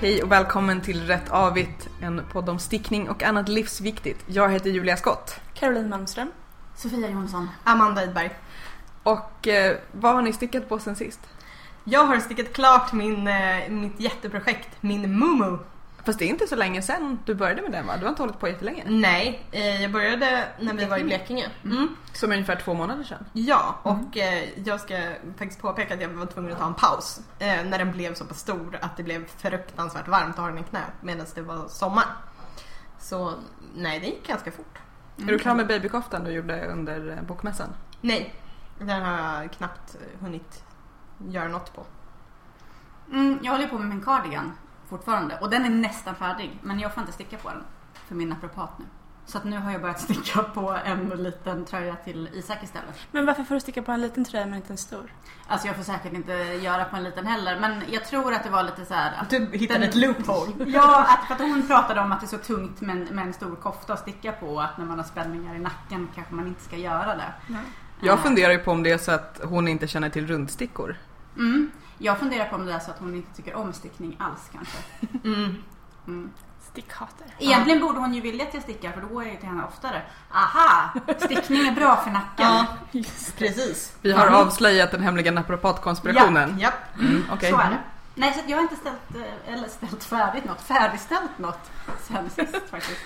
Hej och välkommen till Rätt Avigt, en podd om stickning och annat livsviktigt. Jag heter Julia Skott. Caroline Malmström. Sofia Jonsson. Amanda Edberg. Och eh, vad har ni stickat på sen sist? Jag har stickat klart min, eh, mitt jätteprojekt, min Mumu. Fast det är inte så länge sedan du började med den va? Du har inte hållit på jättelänge. Nej, eh, jag började när vi var i Blekinge. Mm. Som ungefär två månader sedan. Ja, och eh, jag ska faktiskt påpeka att jag var tvungen att ta en paus eh, när den blev så pass stor att det blev fruktansvärt varmt att ha den i knät medan det var sommar. Så nej, det gick ganska fort. Är du klar med babykoftan du gjorde under eh, bokmässan? Nej, den har jag knappt hunnit göra något på. Mm, jag håller på med min cardigan fortfarande och den är nästan färdig men jag får inte sticka på den för min naprapat nu. Så att nu har jag börjat sticka på en liten tröja till Isak istället. Men varför får du sticka på en liten tröja men inte en stor? Alltså jag får säkert inte göra på en liten heller men jag tror att det var lite så här att Du hittade den- ett loophole. Ja, att, för att hon pratade om att det är så tungt med en, med en stor kofta att sticka på och att när man har spänningar i nacken kanske man inte ska göra det. Jag Eh, funderar ju på om det är så att hon inte känner till rundstickor. Mm, jag funderar på om det är så att hon inte tycker om stickning alls kanske. Mm. Mm. Stickhater. Egentligen borde hon ju vilja att jag stickar för då går jag ju till henne oftare. Aha! Stickning är bra för nacken. Ja, precis. Vi har Ja. avslöjat den hemliga naprapatkonspirationen. Japp. Mm, okej. Så är det. Nej, så jag har inte ställt, eh, eller ställt färdigt något, färdigställt något sen sist faktiskt.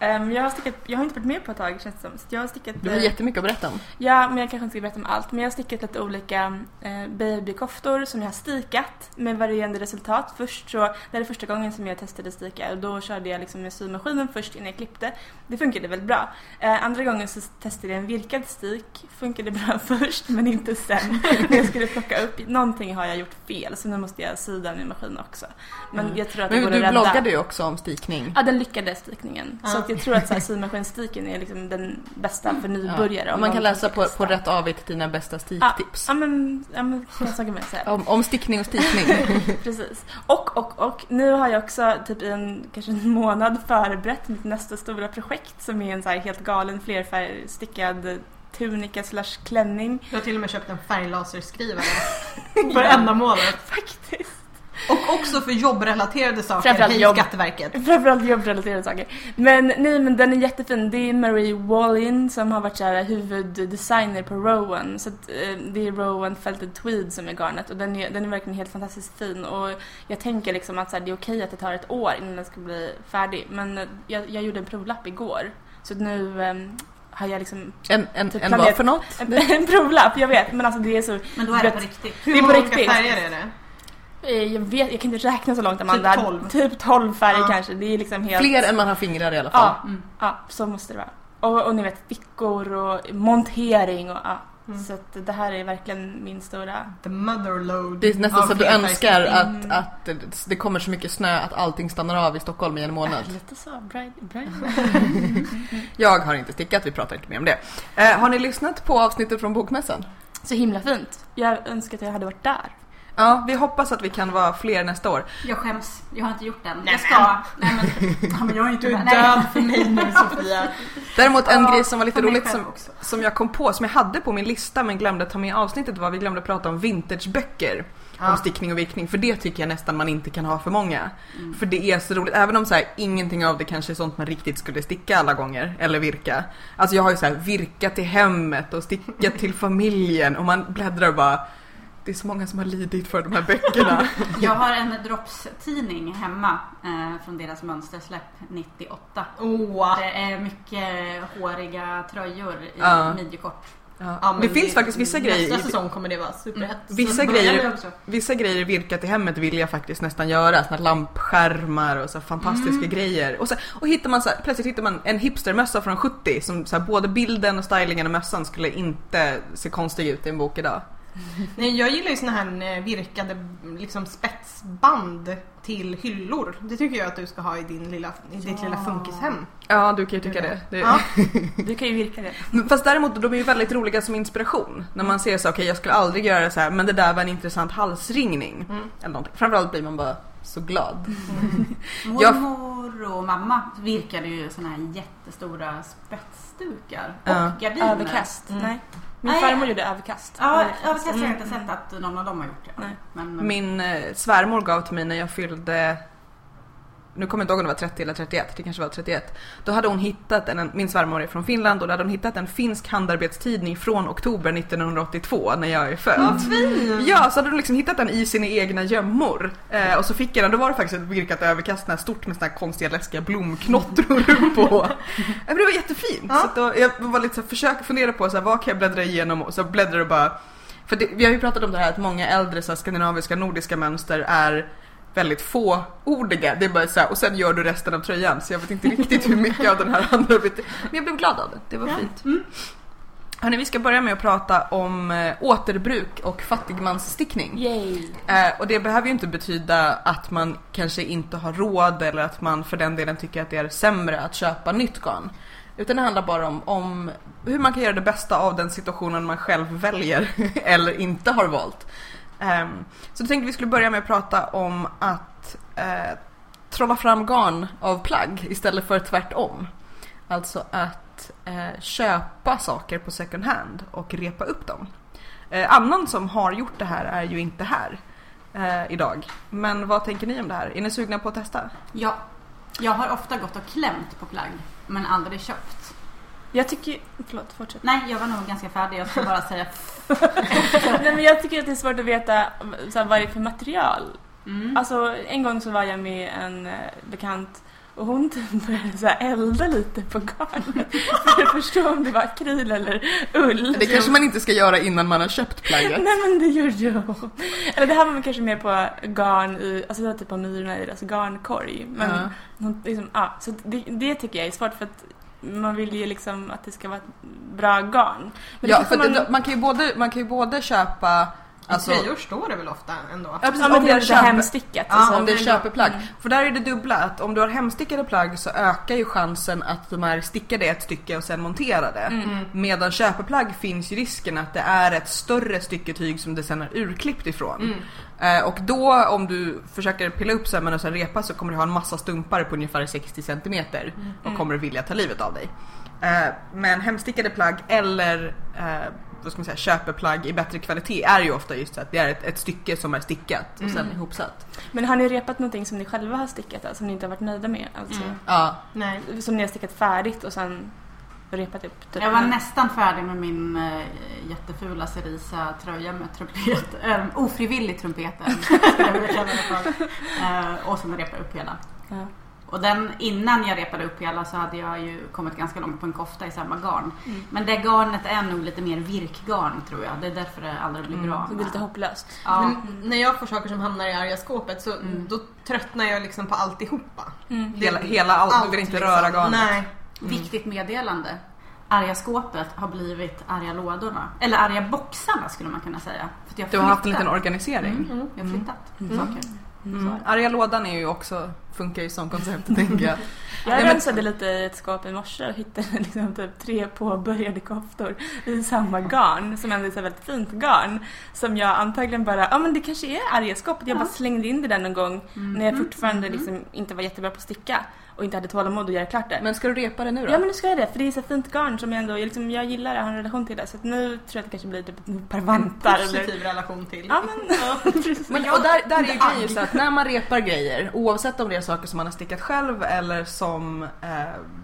Ehm, jag, har stickat, jag har inte varit med på ett tag känns det som. Så jag har stickat... Du har eh, jättemycket att berätta om. Ja, men jag kanske inte ska berätta om allt. Men jag har stickat lite olika eh, babykoftor som jag har stikat med varierande resultat. Först så, det här är första gången som jag testade sticka och då körde jag liksom med symaskinen först innan jag klippte. Det funkade väldigt bra. Eh, andra gången så testade jag en virkad stik. Funkade bra först men inte sen. när jag skulle plocka upp. Någonting har jag gjort fel så nu måste jag sy den i maskin också. Men jag tror att det Men går du att rädda. bloggade ju också om stickning. Ja, den lyckades stickningen. Så Ja. Att jag tror att så här, symaskinstiken är liksom den bästa för nybörjare. Ja. om Man kan läsa på, på Rätt Avigt dina bästa sticktips. Ja, men, ja, men kan jag med säga. Om, om stickning och stickning. Precis. Och, och, och nu har jag också typ i en, kanske en månad förberett mitt nästa stora projekt som är en så här helt galen flerfärgstickad tunika slash klänning. Du har till och med köpt en färglaserskrivare för ändamålet. Faktiskt. Och också för jobbrelaterade saker. Framförallt Hej jobb. Skatteverket. Framförallt jobbrelaterade saker. Men nej men den är jättefin. Det är Marie Wallin som har varit så här huvuddesigner på Rowan. Så att, eh, det är Rowan Felted Tweed som är garnet och den är, den är verkligen helt fantastiskt fin. Och jag tänker liksom att så här, det är okej att det tar ett år innan den ska bli färdig. Men eh, jag, jag gjorde en provlapp igår. Så nu eh, har jag liksom En, en, Typ en vad för något? en, en provlapp, jag vet. Men alltså det är så... Men då är det på riktigt. Hur Det är på många riktigt. färger är det? Eh, Jag vet, jag kan inte räkna så långt Amanda. 12. Typ 12 färger Ja. kanske. Det är liksom helt... Fler än man har fingrar i alla fall. Ja, Mm. ja, så måste det vara. Och, och ni vet fickor och montering och ja. Mm. Så att det här är verkligen min stora... The motherload. Det är nästan så att du önskar Mm. att, att det- kommer så mycket snö att allting stannar av i Stockholm i en månad. Lite så, bright, bright. Jag har inte stickat, vi pratar inte mer om det. Eh, har ni lyssnat på avsnittet från Bokmässan? Så himla fint. Jag önskar att jag hade varit där. Ja, vi hoppas att vi kan vara fler nästa år. Jag skäms. Jag har inte gjort den. Nej, jag ska. Nej men, ja, men jag är inte Du är Nej. död för mig nu Sofia. Däremot en Ja, grej som var lite roligt som, också. som jag kom på, som jag hade på min lista men glömde ta med i avsnittet var vi glömde prata om vintageböcker. Om Ja. stickning och virkning, för det tycker jag nästan man inte kan ha för många. Mm. För det är så roligt, även om så här, ingenting av det kanske är sånt man riktigt skulle sticka alla gånger, eller virka. Alltså jag har ju så här virkat till hemmet och stickat till familjen och man bläddrar och bara det är så många som har lidit för de här böckerna. Jag har en Drops-tidning hemma eh, från deras mönstersläpp 98. Åh. Det är mycket håriga tröjor i Ja. midjekort. Ja. Ja, det finns faktiskt vissa grejer Nästa säsong kommer det vara superhett. Vissa Så börjar grejer- det. Vissa grejer virkat i hemmet vill jag faktiskt nästan göra, såna lampskärmar och så fantastiska Mm. grejer. Och, så, och hittar man så här, plötsligt hittar man en hipstermössa från 70 som så här, både bilden och stylingen och mössan skulle inte se konstig ut i en bok idag. Nej, jag gillar ju såna här eh, virkade liksom spetsband till hyllor. Det tycker jag att du ska ha i, din lilla, i ditt Ja. lilla funkishem. Ja, du kan ju tycka det. det. Ja. Du kan ju virka det. Fast däremot, de är ju väldigt roliga som inspiration. När man ser så, okej jag skulle aldrig göra så här, men det där var en intressant halsringning. Mm. Eller någonting. Framförallt blir man bara så glad. Jag- Mormor och mamma virkade ju såna här jättestora spetsdukar och Ja. gardiner. Överkast. Mm. Nej. Min Nej. farmor gjorde överkast. Ja, Överkast. överkast har jag inte Mm. sett att någon av dem har gjort det. Nej. Men, men, Min eh, svärmor gav till mig när jag fyllde nu kommer jag inte ihåg om det var 30 eller 31, det kanske var 31. Då hade hon hittat, en, min svärmor är från Finland och då hade hon hittat en finsk handarbetstidning från oktober 1982 när jag är född. Vad fint! Ja, så hade hon liksom hittat den i sina egna gömmor. Eh, och så fick jag den, då var det faktiskt ett virkat överkast, här stort med såna här konstiga läskiga blomknottror på. Men det var jättefint. Ja. Så då, jag var lite så här, försöka fundera på så här, vad kan jag bläddra igenom och så bläddrar och bara för det, vi har ju pratat om det här att många äldre så här, skandinaviska nordiska mönster är väldigt fåordiga. Det är bara så här, och sen gör du resten av tröjan. Så jag vet inte riktigt hur mycket av den här handlar om. Men jag blev glad av det. Det var fint. Mm. Hörrni, vi ska börja med att prata om eh, återbruk och fattigmansstickning. Yay! Eh, och det behöver ju inte betyda att man kanske inte har råd eller att man för den delen tycker att det är sämre att köpa nytt garn. Utan det handlar bara om, om hur man kan göra det bästa av den situationen man själv väljer eller inte har valt. Um, så jag tänkte vi skulle börja med att prata om att uh, trolla fram garn av plagg istället för tvärtom. Alltså att uh, köpa saker på second hand och repa upp dem. Uh, annan som har gjort det här är ju inte här idag. Men vad tänker ni om det här? Är ni sugna på att testa? Ja. Jag har ofta gått och klämt på plagg men aldrig köpt. Jag tycker... Förlåt, fortsätt. Nej, jag var nog ganska färdig. Jag ska bara säga Nej, men jag tycker att det är svårt att veta så här, vad det är för material. mm. Alltså en gång så var jag med en eh, bekant och hon typ började så här elda lite på garnet för att förstå om det var akryl eller ull. Det kanske man inte ska göra innan man har köpt plagget. Nej men det gjorde jag. Eller det här var kanske mer på garn i, alltså det var typ på myrorna i deras garnkorg. Men Ja. hon, liksom, ja, så det, det tycker jag är svårt för att man vill ju liksom att det ska vara ett bra garn. Men Ja, det för man... man, man, kan ju både, man kan ju både köpa Alltså, Alltså, tröjor står det väl ofta ändå? ja, precis, ja, men om det är är lite köpe, hemstickat. ja, alltså. om det är köpeplagg. Mm. För där är det dubbla, att om du har hemstickade plagg så ökar ju chansen att de är stickade i ett stycke och sen monterade. Mm. Medan köpeplagg finns ju risken att det är ett större stycke tyg som det sen är urklippt ifrån. Mm. Eh, och då om du försöker pilla upp sömmen och sen repa så kommer du ha en massa stumpar på ungefär 60 cm och Mm. kommer vilja ta livet av dig. Eh, men hemstickade plagg eller eh, vad ska man säga, köpeplagg i bättre kvalitet är ju ofta just att det är ett, ett stycke som är stickat och sen Mm. ihopsatt. Men har ni repat någonting som ni själva har stickat alltså, som ni inte har varit nöjda med? Alltså, Mm. Ja, Nej. Som ni har stickat färdigt och sen repat upp? Typ. Jag var nästan färdig med min äh, jättefula Cerisa tröja med trumpet, äh, ofrivillig trumpet skulle jag vilja kalla det för. Eh, och som repade upp hela. Ja. Och den, innan jag repade upp hela så hade jag ju kommit ganska långt på en kofta i samma garn. Mm. Men det garnet är nog lite mer virkgarn tror jag. Det är därför det aldrig blir Mm. bra. Så det är lite hopplöst. Ja. Men när jag får saker som hamnar i arga skåpet så Mm. då tröttnar jag liksom på alltihopa. Mm. Det- hela, hela allt, du vill inte liksom. röra garnet. Nej. Viktigt meddelande. Arga skåpet har blivit arga lådorna. Eller arga boxarna skulle man kunna säga. För att jag Du har haft en liten organisering. Mm, jag har flyttat Mm. saker. Mm. Arga lådan är ju också, funkar ju som koncept tänker jag. Jag men- rensade lite i ett skåp i morse och hittade liksom typ tre påbörjade koftor i samma garn som ändå är väldigt fint garn. Som jag antagligen bara, ja men det kanske är arga skåpet. Jag bara slängde in det där någon gång när jag fortfarande liksom inte var jättebra på att sticka och inte hade tålamod att göra klart det. Men ska du repa det nu då? Ja men nu ska jag det, för det är så fint garn som jag ändå, jag, liksom, jag gillar det, jag har en relation till det. Så att nu tror jag att det kanske blir typ ett par En vantar positiv eller... relation till. Ja men, precis. Men, och där, där är ju grejen så att när man repar grejer, oavsett om det är saker som man har stickat själv eller som eh,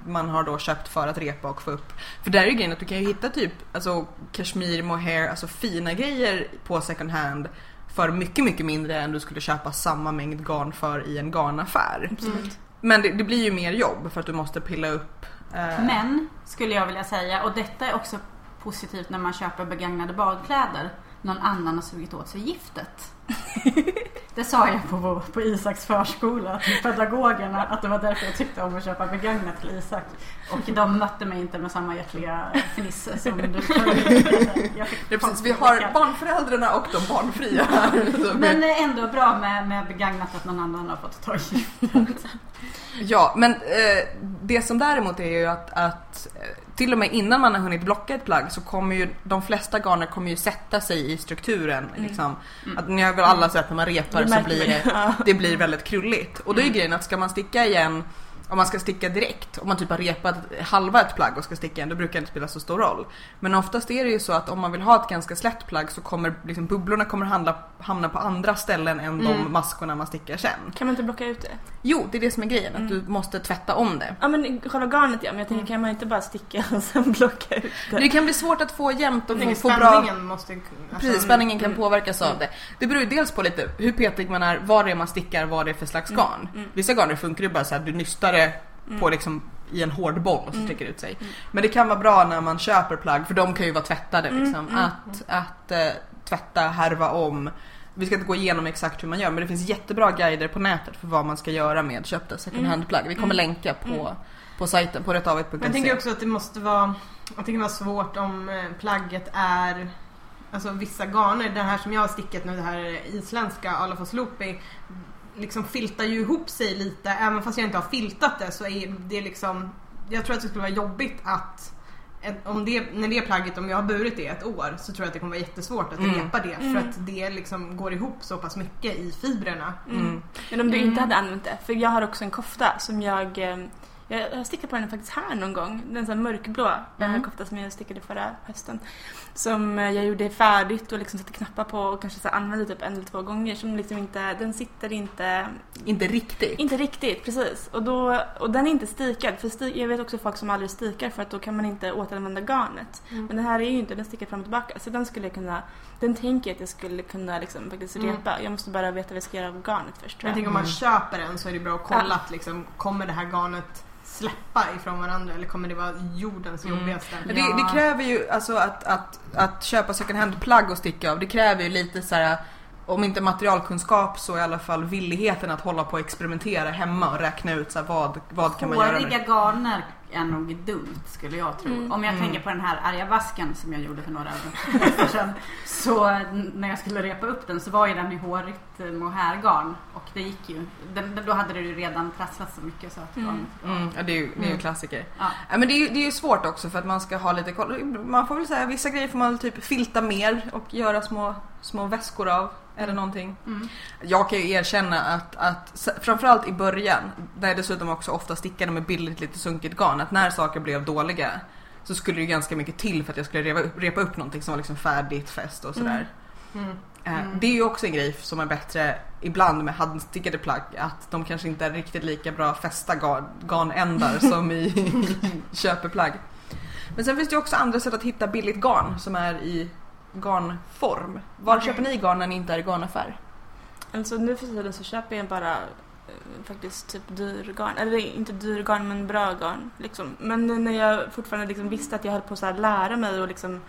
man har då köpt för att repa och få upp. För där är ju grejen att du kan ju hitta typ alltså kashmir, mohair, alltså fina grejer på second hand för mycket, mycket mindre än du skulle köpa samma mängd garn för i en garnaffär. Absolut. Men det, det blir ju mer jobb för att du måste pilla upp eh, Men, skulle jag vilja säga, och detta är också positivt när man köper begagnade badkläder. Någon annan har sugit åt sig giftet. Det sa jag på, vår- på Isaks förskola till pedagogerna att det var därför jag tyckte om att köpa begagnat till Isak. Och de mötte mig inte med samma hjärtliga fniss som du Jag fick är precis, vi har barnföräldrarna och de barnfria här. Men eh, ändå bra med, med begagnat att någon annan har fått ta giftet. Ja, men eh, det som däremot är ju att, att eh, till och med innan man har hunnit blocka ett plagg så kommer ju de flesta garner kommer ju sätta sig i strukturen. Liksom. Att ni har väl alla sett när man repar så blir det, det blir väldigt krulligt. Och då är grejen att ska man sticka igen om man ska sticka direkt, om man typ har repat halva ett plagg och ska sticka en, då brukar det inte spela så stor roll. Men oftast är det ju så att om man vill ha ett ganska slätt plagg så kommer liksom bubblorna kommer handla, hamna på andra ställen än de Mm. maskorna man stickar sen. Kan man inte blocka ut det? Jo, det är det som är grejen, att Mm. du måste tvätta om det. Ja men själva garnet ja, men jag tänker kan man inte bara sticka och sen blocka ut det? Det kan bli svårt att få jämnt och få, få bra... spänningen måste... Alltså, Precis, spänningen kan mm. påverkas av Mm. det. Det beror ju dels på lite hur petig man är, vad det är man stickar, vad det är för slags Mm, garn. mm. Vissa garner funkar ju bara så här, du nystar det Mm. på liksom i en hård boll och så Mm. sträcker det ut sig. Mm. Men det kan vara bra när man köper plagg för de kan ju vara tvättade Mm, liksom. mm, Att, att eh, tvätta, härva om. Vi ska inte gå igenom exakt hur man gör men det finns jättebra guider på nätet för vad man ska göra med köpta second Mm. hand-plagg. Vi kommer Mm. länka på, Mm. på sajten, på Men jag tänker också att det måste vara... Jag tycker det var svårt om eh, plagget är... Alltså vissa garner, det här som jag har stickat nu, det här isländska Alafos Loopy liksom filtar ju ihop sig lite. Även fast jag inte har filtat det så är det liksom... Jag tror att det skulle vara jobbigt att om det, när det plagget, om jag har burit det ett år så tror jag att det kommer vara jättesvårt att Mm. repa det Mm. för att det liksom går ihop så pass mycket i fibrerna. Mm. Men om du Mm. inte hade använt det, för jag har också en kofta som jag eh, jag har stickat på den faktiskt här någon gång. Den sån här mörkblå Mm. mm. kofta som jag stickade förra hösten. Som eh, jag gjorde färdigt och liksom satte knappar på och kanske så använde typ en eller två gånger. Som liksom inte, den sitter inte, Inte riktigt. inte riktigt precis. Och, då, och den är inte stikad. För sti, jag vet också folk som aldrig stikar för att då kan man inte återanvända garnet. Mm. Men den här är ju inte, den stickar fram och tillbaka. Så den skulle jag kunna, den tänker jag att jag skulle kunna liksom faktiskt Mm. repa. Jag måste bara veta vad jag ska göra av garnet först tror Men jag jag. tänker om man Mm. köper den så är det bra att kolla att liksom, kommer det här garnet släppa ifrån varandra eller kommer det vara jordens Mm. jobbigaste? Men Det, det kräver ju alltså att, att, att köpa second hand plagg och sticka av. Det kräver ju lite så här om inte materialkunskap så i alla fall villigheten att hålla på och experimentera hemma och räkna ut så här, vad, vad kan man göra Håriga garner är nog dumt skulle jag tro. Mm. Om jag Mm. tänker på den här arga vasken som jag gjorde för några år sedan. Så när jag skulle repa upp den så var ju den i hårigt eh, mohairgarn. Och det gick ju. Den, då hade det ju redan trasslat så mycket så att Mm. Mm, ja, det är ju, det är ju Mm. klassiker. Ja. Ja, men det är, ju, det är ju svårt också för att man ska ha lite koll. Man får väl säga vissa grejer får man typ filta mer och göra små, små väskor av. Eller någonting. Mm. Jag kan ju erkänna att, att framförallt i början, där jag dessutom också ofta stickade med billigt lite sunkigt garn, att när saker blev dåliga så skulle det ju ganska mycket till för att jag skulle repa upp, repa upp någonting som var liksom färdigt fäst och sådär. Mm. Eh, Mm. Det är ju också en grej som är bättre ibland med handstickade plagg, att de kanske inte är riktigt lika bra fästa garn, garnändar som i, i köpeplagg. Men sen finns det ju också andra sätt att hitta billigt garn som är i garnform. Var köper ni garn när ni inte är i garnaffär? Alltså nu för tiden så köper jag bara eh, faktiskt typ dyr garn. Eller inte dyr garn men bra garn. Liksom. Men när jag fortfarande liksom visste att jag höll på att lära mig och liksom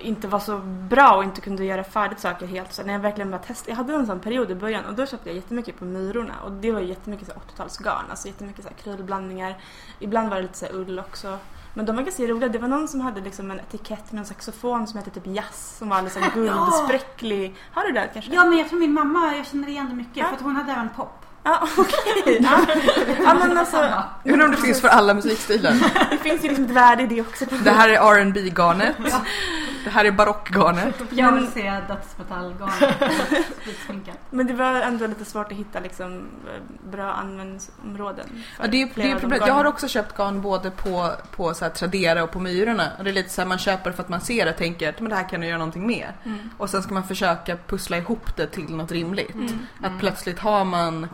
inte var så bra och inte kunde göra färdigt saker helt. Så när jag verkligen bara testade. Jag hade en sån period i början och då köpte jag jättemycket på Myrorna. Och det var jättemycket så här 80-talsgarn. Alltså jättemycket så här krylblandningar. Ibland var det lite så ull också. Men de var ganska roliga. Det var någon som hade liksom en etikett med en saxofon som hette typ Jazz. Som var alldeles så guldspräcklig. Har du det kanske? Ja men jag tror min mamma, jag känner igen det mycket Ja. för att hon hade även pop. Ja, okej. Ja. ja, men alltså. Jag undrar om det finns för alla musikstilar. det finns ju liksom ett värde i det också. Det här är rb garnet Det här är barockgarnet. Jag vill se dödsmetallgarn. Spritsminkat. Men det var ändå lite svårt att hitta liksom bra användningsområden. Ja, det är, det är av de problem. Jag har också köpt garn både på, på så här Tradera och på Myrorna. Och det är lite så här, man köper för att man ser det och tänker att men det här kan du göra någonting med. Mm. Och sen ska man försöka pussla ihop det till något rimligt. Mm. Att plötsligt har man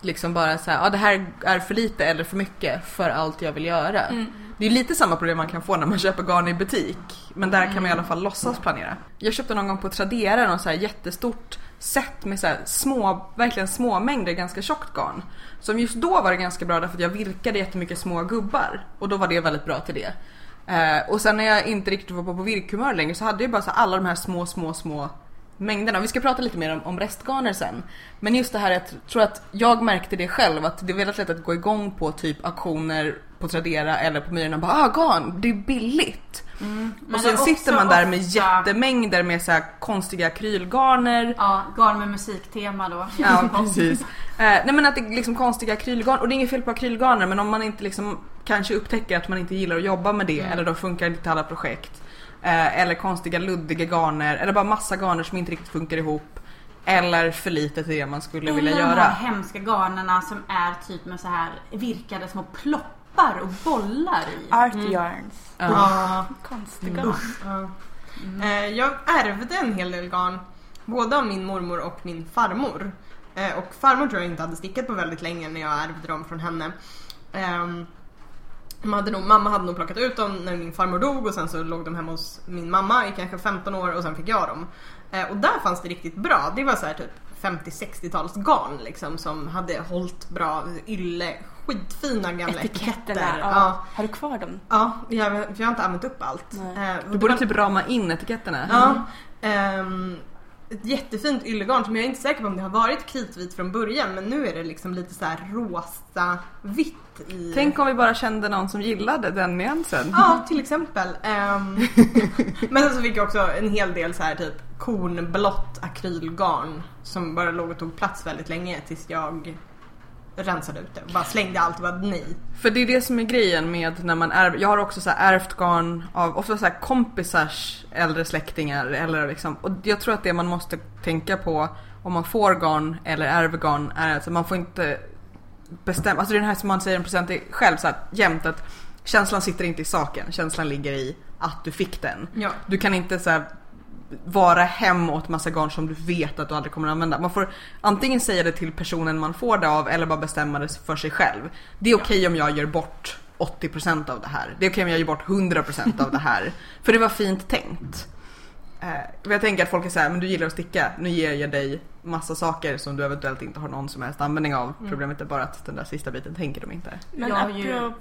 liksom bara så här, ja det här är för lite eller för mycket för allt jag vill göra. Mm. Det är lite samma problem man kan få när man köper garn i butik. Men där kan man i alla fall låtsas planera. Jag köpte någon gång på Tradera något så här jättestort set med så här små, verkligen små mängder ganska tjockt garn. Som just då var det ganska bra därför att jag virkade jättemycket små gubbar. Och då var det väldigt bra till det. Eh, och sen när jag inte riktigt var på, på virkhumör längre så hade jag bara så alla de här små, små, små mängderna. Vi ska prata lite mer om, om restgarner sen. Men just det här, jag tror att jag märkte det själv att det är väldigt lätt att gå igång på typ auktioner på Tradera eller på Myrorna bara ah garn, det är billigt. Men och sen sitter man där med ofta- jättemängder med så här konstiga akrylgarner. Ja, garn med musiktema då. Ja precis. Eh, nej men att det är liksom konstiga akrylgarn och det är inget fel på akrylgarner men om man inte liksom kanske upptäcker att man inte gillar att jobba med det Mm. eller då funkar inte alla projekt. Eh, eller konstiga luddiga garner eller bara massa garner som inte riktigt funkar ihop. eller för lite till det man skulle Eller vilja de här göra. hemska garnerna som är typ med så här virkade små ploppar och bollar i. Art yarns. Ja. Ja. Konstiga. Mm. Ja. Eh, Jag ärvde en hel del garn, både av min mormor och min farmor. Eh, Och farmor tror jag inte hade stickat på väldigt länge när jag ärvde dem från henne. De hade nog, mamma hade nog plockat ut dem när min farmor dog och sen så låg de hemma hos min mamma i kanske 15 år och sen fick jag dem. Eh, Och där fanns det riktigt bra. Det var så här typ 50-60-tals garn liksom som hade hållit bra ylle, skitfina gamla etiketter. Etiketterna. Ja. Ja, Har du kvar dem? ja jag, för jag har inte använt upp allt. Eh, Du borde var- typ rama in etiketterna. Ja. ehm, ett jättefint yllegarn som jag är inte säker på om det har varit kritvit från början men nu är det liksom lite så här rosa vitt i... Tänk om vi bara kände någon som gillade den nyansen. Ja, till exempel. Ehm, men sen så fick jag också en hel del så här typ kornblått akrylgarn som bara låg och tog plats väldigt länge tills jag rensade ut det. Bara slängde allt och bara nej. För det är det som är grejen med när man ärver. Jag har också så här ärvt garn av ofta så här kompisars äldre släktingar. Eller liksom, och jag tror att det man måste tänka på om man får garn eller ärver garn är att man får inte bestämma. Alltså det är den här som man säger en procent själv så här, jämt att känslan sitter inte i saken. Känslan ligger i att du fick den. Ja. Du kan inte så här, vara hem åt massa garn som du vet att du aldrig kommer att använda. Man får antingen säga det till personen man får det av eller bara bestämma det för sig själv. Det är okej om jag gör bort 80% av det här. Det är okej om jag gör bort 100% av det här. För det var fint tänkt. Eh, jag tänker att folk är såhär, men du gillar att sticka, nu ger jag dig massa saker som du eventuellt inte har någon som helst användning av. Problemet är bara att den där sista biten tänker de inte. Men Jag har ju-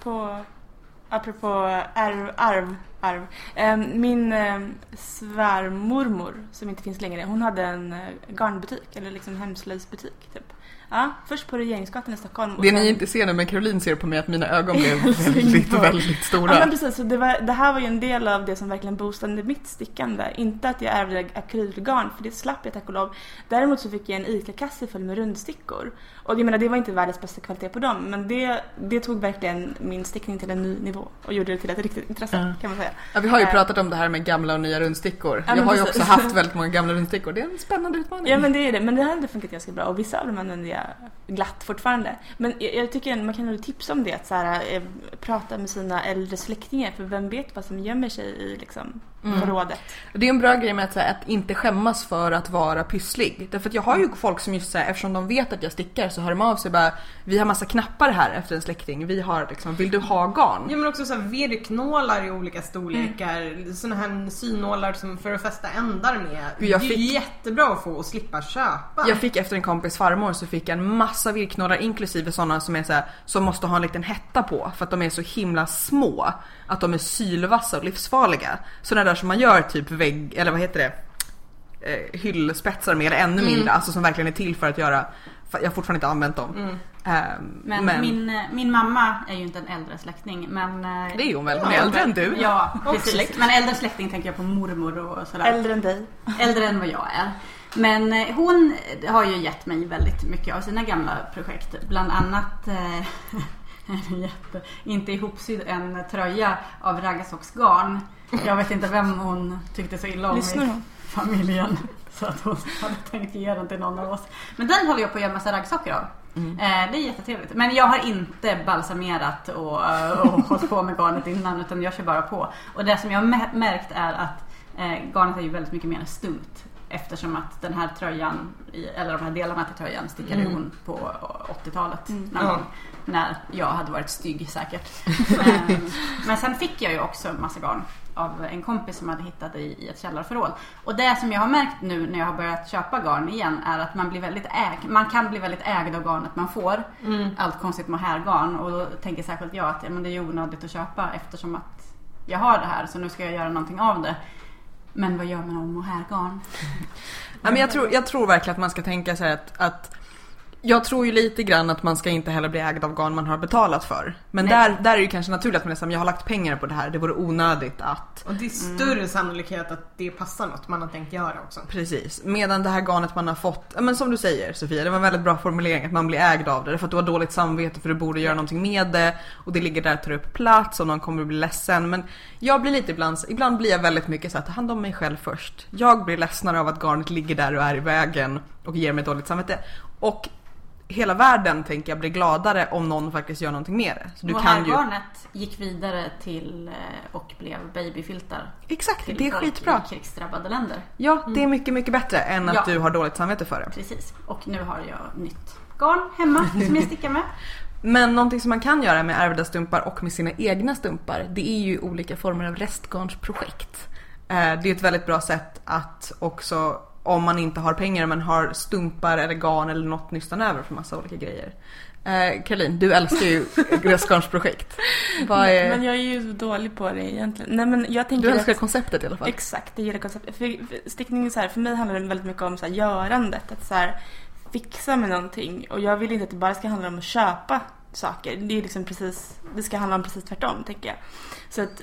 apropå, arv, arv, arv. Ehm, min ehm, svärmormor, som inte finns längre, hon hade en eh, garnbutik, eller liksom hemslöjdsbutik typ. Ja, först på Regeringsgatan i Stockholm. Det ni sen- inte ser nu men Caroline ser på mig att mina ögon blev väldigt, väldigt Ja stora. men precis, så det, var, det här var ju en del av det som verkligen boostade mitt stickande. Inte att jag ärvde akrylgarn, för det slapp jag tack och lov. Däremot så fick jag en ICA-kasse full med rundstickor. Och jag menar, det var inte världens bästa kvalitet på dem, men det, det tog verkligen min stickning till en ny nivå och gjorde det till ett riktigt intresse Ja. kan man säga. Ja, vi har ju Eh. pratat om det här med gamla och nya rundstickor. Ja, jag har ju också haft väldigt många gamla rundstickor. Det är en spännande utmaning. Ja men det är det, men det hade funkat ganska bra och vissa av dem använder jag glatt fortfarande. Men jag, jag tycker man kan nog tipsa om det, att så här, eh, prata med sina äldre släktingar för vem vet vad som gömmer sig i liksom, Mm. förrådet. Det är en bra grej med att, här, att inte skämmas för att vara pysslig. Därför att jag har ju folk som just säger eftersom de vet att jag stickar så hör de av sig bara Vi har massa knappar här efter en släkting. Vi har liksom, vill du ha garn? Ja men också så här virknålar i olika storlekar, såna här synålar som för att fästa ändar med. Jag det är fick- jättebra att få och slippa köpa. Jag fick efter en kompis farmor så fick jag en massa virknålar inklusive sådana som är så här, som måste ha en liten hetta på för att de är så himla små att de är sylvassa och livsfarliga. Sådana där som man gör typ vägg, eller vad heter det? Eh, hyllspetsar med eller ännu Mm. mindre, alltså som verkligen är till för att göra jag har fortfarande inte använt dem. Mm. Ehm, Men, Min, eh, min mamma är ju inte en äldre släkting men... eh, Det är hon väl? Hon är Ja, äldre än du. Ja, precis. Men äldre släkting tänker jag på mormor och sådär. Äldre än dig. Äldre än vad jag är. Men hon har ju gett mig väldigt mycket av sina gamla projekt. Bland annat eh, en jätte, inte ihopsydd en tröja av raggarsocksgarn. Jag vet inte vem hon tyckte så illa om Lyssnar i hon? familjen. Så att hon hade tänkt ge den till någon av oss. Men den håller jag på att göra massa raggsockor av. Mm. Eh, det är jättetrevligt. Men jag har inte balsamerat och, eh, och hållit på med garnet innan utan jag kör bara på. Och det som jag har mä- märkt är att eh, garnet är ju väldigt mycket mer stumt. Eftersom att den här tröjan, eller de här delarna till tröjan stickade Mm. hon på 80-talet. Mm. Ja. gång. När jag hade varit stygg säkert. Eh, Men sen fick jag ju också massa garn av en kompis som hade hittat det i, i ett källarförråd. Och det som jag har märkt nu när jag har börjat köpa garn igen är att man blir väldigt ägd. Man kan bli väldigt ägd av garnet man får. Mm. Allt konstigt mohairgarn. Och då tänker särskilt jag att ja, men det är onödigt att köpa eftersom att jag har det här så nu ska jag göra någonting av det. Men vad gör man om mohairgarn? Ja, men jag, tror, jag tror verkligen att man ska tänka sig att, att jag tror ju lite grann att man ska inte heller bli ägd av garn man har betalat för. Men Nej. där, där är det kanske naturligt att man är men jag har lagt pengar på det här, det vore onödigt att Och det är större sannolikhet att det passar något man har tänkt göra också. Precis. Medan det här garnet man har fått, men som du säger Sofia, det var en väldigt bra formulering att man blir ägd av det. Därför att du har dåligt samvete för du borde göra någonting med det och det ligger där och tar upp plats och någon kommer att bli ledsen. Men jag blir lite ibland, ibland blir jag väldigt mycket så här, ta hand om mig själv först. Jag blir ledsnare av att garnet ligger där och är i vägen och ger mig dåligt samvete. Och hela världen tänker jag blir gladare om någon faktiskt gör någonting med det. Så du och kan ju... garnet gick vidare till eh, och blev babyfiltar. Exakt, Till det är skitbra. i krigsdrabbade länder. Ja, det är mycket, mycket bättre än att Ja. du har dåligt samvete för det. Precis. Och nu har jag nytt garn hemma som jag stickar med. Men någonting som man kan göra med ärvda stumpar och med sina egna stumpar, det är ju olika former av restgarnsprojekt. Eh, Det är ett väldigt bra sätt att också, om man inte har pengar men har stumpar eller garn eller något nystan över för massa olika grejer. Eh, Caroline, du älskar ju restgarnsprojekt. Vad är... Men jag är ju dålig på det egentligen. Nej men jag tänker Du älskar att- konceptet i alla fall. Exakt, jag gillar konceptet. För, för stickning är så här, för mig handlar det väldigt mycket om så här, görandet. Att så här, fixa med någonting. Och jag vill inte att det bara ska handla om att köpa saker. Det är liksom precis, det ska handla om precis tvärtom tänker jag. Så att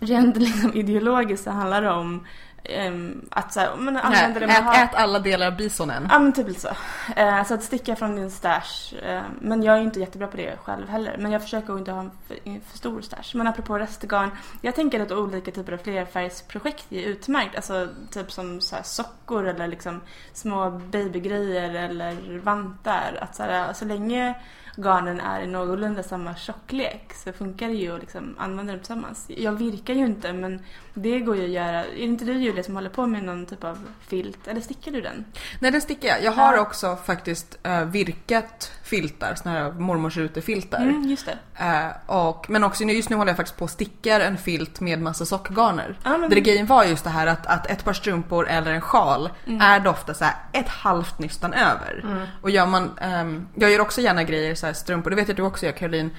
rent liksom ideologiskt så handlar det om ehm, att så här, men använda det man ät, har. ät alla delar av bisonen. Ja men typ lite så. Eh, så att sticka från din stash. Eh, men jag är inte jättebra på det själv heller. Men jag försöker att inte ha en för, för stor stash. Men apropå restgarn. Jag tänker att olika typer av flerfärgsprojekt är utmärkt. Alltså typ som så här sockor eller liksom små babygrejer eller vantar. Att så, här, så länge garnen är i någorlunda samma tjocklek så funkar det ju att liksom använda dem tillsammans. Jag virkar ju inte men det går ju att göra. Är inte du Julia som håller på med någon typ av filt? Eller stickar du den? Nej den stickar jag. Jag har Ja. också faktiskt eh, virkat filtar, såna här mormors utefiltar. Mm, just det. Eh, och, men också nu- just nu håller jag faktiskt på och stickar en filt med massa sockgarner. Ja, men- Där grejen var just det här att, att ett par strumpor eller en sjal Mm. är det ofta så här ett halvt nystan över. Och gör man, ehm, jag gör också gärna grejer så här strumpor, det vet jag du också gör Caroline,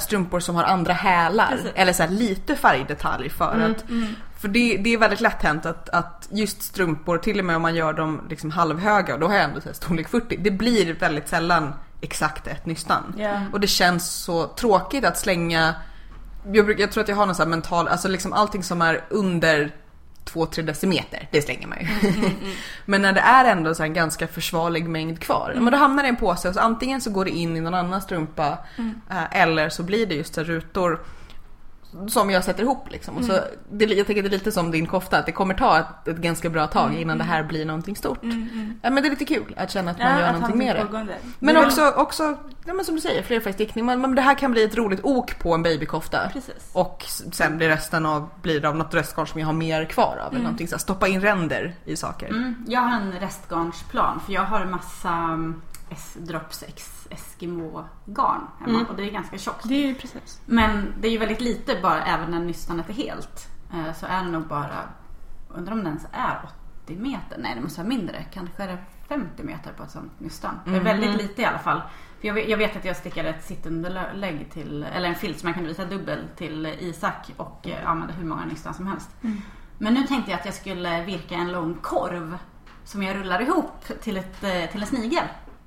strumpor som har andra hälar. Precis. Eller så lite färgdetalj för att för det, det är väldigt lätt hänt att, att just strumpor, till och med om man gör dem liksom halvhöga, och då har jag ändå storlek 40, det blir väldigt sällan exakt ett nystan. Ja. Och det känns så tråkigt att slänga jag, jag tror att jag har någon sån här mental, alltså liksom allting som är under 2-3 decimeter, det slänger man ju. men när det är ändå så en ganska försvarlig mängd kvar, men då hamnar det i en påse och så antingen så går det in i någon annan strumpa eh, eller så blir det just rutor som jag sätter ihop liksom. Och så, det, jag tänker det är lite som din kofta, att det kommer ta ett, ett ganska bra tag innan det här blir någonting stort. Ja, men det är lite kul att känna att man gör någonting med det. Men också, också ja, men som du säger, flerfärgstickning. Men, men det här kan bli ett roligt ok på en babykofta. Precis. Och sen blir resten av, blir av något restgarn som jag har mer kvar av. Eller någonting så här, stoppa in ränder i saker. Mm, jag har en restgarnsplan för jag har en massa mm, S- Drops X Eskimo-garn hemma och det är ganska tjockt. Det är precis. Men det är ju väldigt lite bara även när nystanet är helt. eh, Så är det nog bara, undrar om det ens är 80 meter? Nej det måste vara mindre. Kanske är det 50 meter på ett sånt nystan. Det är väldigt lite i alla fall. För jag, vet, jag vet att jag stickade ett sittunderlägg till, eller en filt som man kunde visa dubbel till Isak och eh, använde hur många nystan som helst. Men nu tänkte jag att jag skulle virka en lång korv som jag rullar ihop till, ett, eh, till en snigel.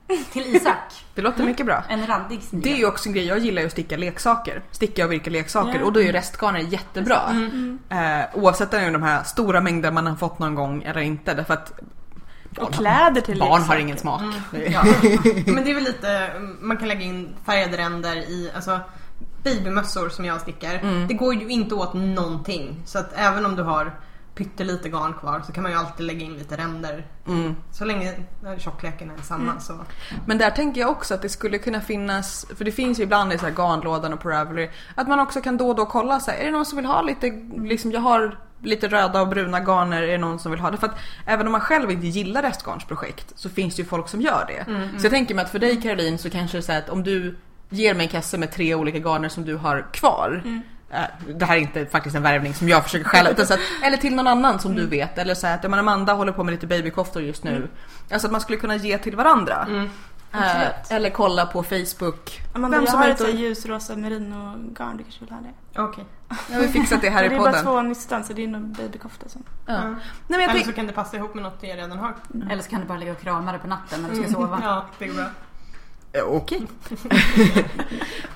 Till Isak. Det låter mycket bra. En randig snigel. Det är ju också en grej, jag gillar ju att sticka leksaker. Sticka och virka leksaker Ja. och då är ju restgarner jättebra. Eh, oavsett om det är de här stora mängder man har fått någon gång eller inte. Därför att Och kläder till barn har leksaker. ingen smak. Är- Ja. Men det är väl lite, man kan lägga in färgade ränder i, alltså babymössor som jag stickar. Det går ju inte åt någonting. Så att även om du har pyttelite garn kvar så kan man ju alltid lägga in lite ränder. Mm. Så länge tjockleken är samma så. Men där tänker jag också att det skulle kunna finnas, för det finns ju ibland i så här garnlådan och på Ravelry, att man också kan då och då kolla så här, är det någon som vill ha lite, liksom jag har lite röda och bruna garner, är det någon som vill ha det? För att även om man själv inte gillar restgarnsprojekt så finns det ju folk som gör det. Så jag tänker mig att för dig Caroline så kanske det är så att om du ger mig en kasse med tre olika garner som du har kvar eh, det här är inte faktiskt en värvning som jag försöker stjäla utan så att, eller till någon annan som du vet eller så att ja, men Amanda håller på med lite babykoftor just nu. Alltså att man skulle kunna ge till varandra. Eh, Absolut. eller kolla på Facebook. Amanda, Vem jag som har ett och... ljusrosa merino-garn, du kanske vill ha det? Okej. Jag har vi fixat det här det i är bara podden. två nystan så det är nog babykofta som... Ja. Ja. Nej, men jag Eller så kan det passa ihop med något jag redan har. Eller så kan du bara ligga och krama det på natten när du ska sova. Ja, det går bra. Eh, Okej.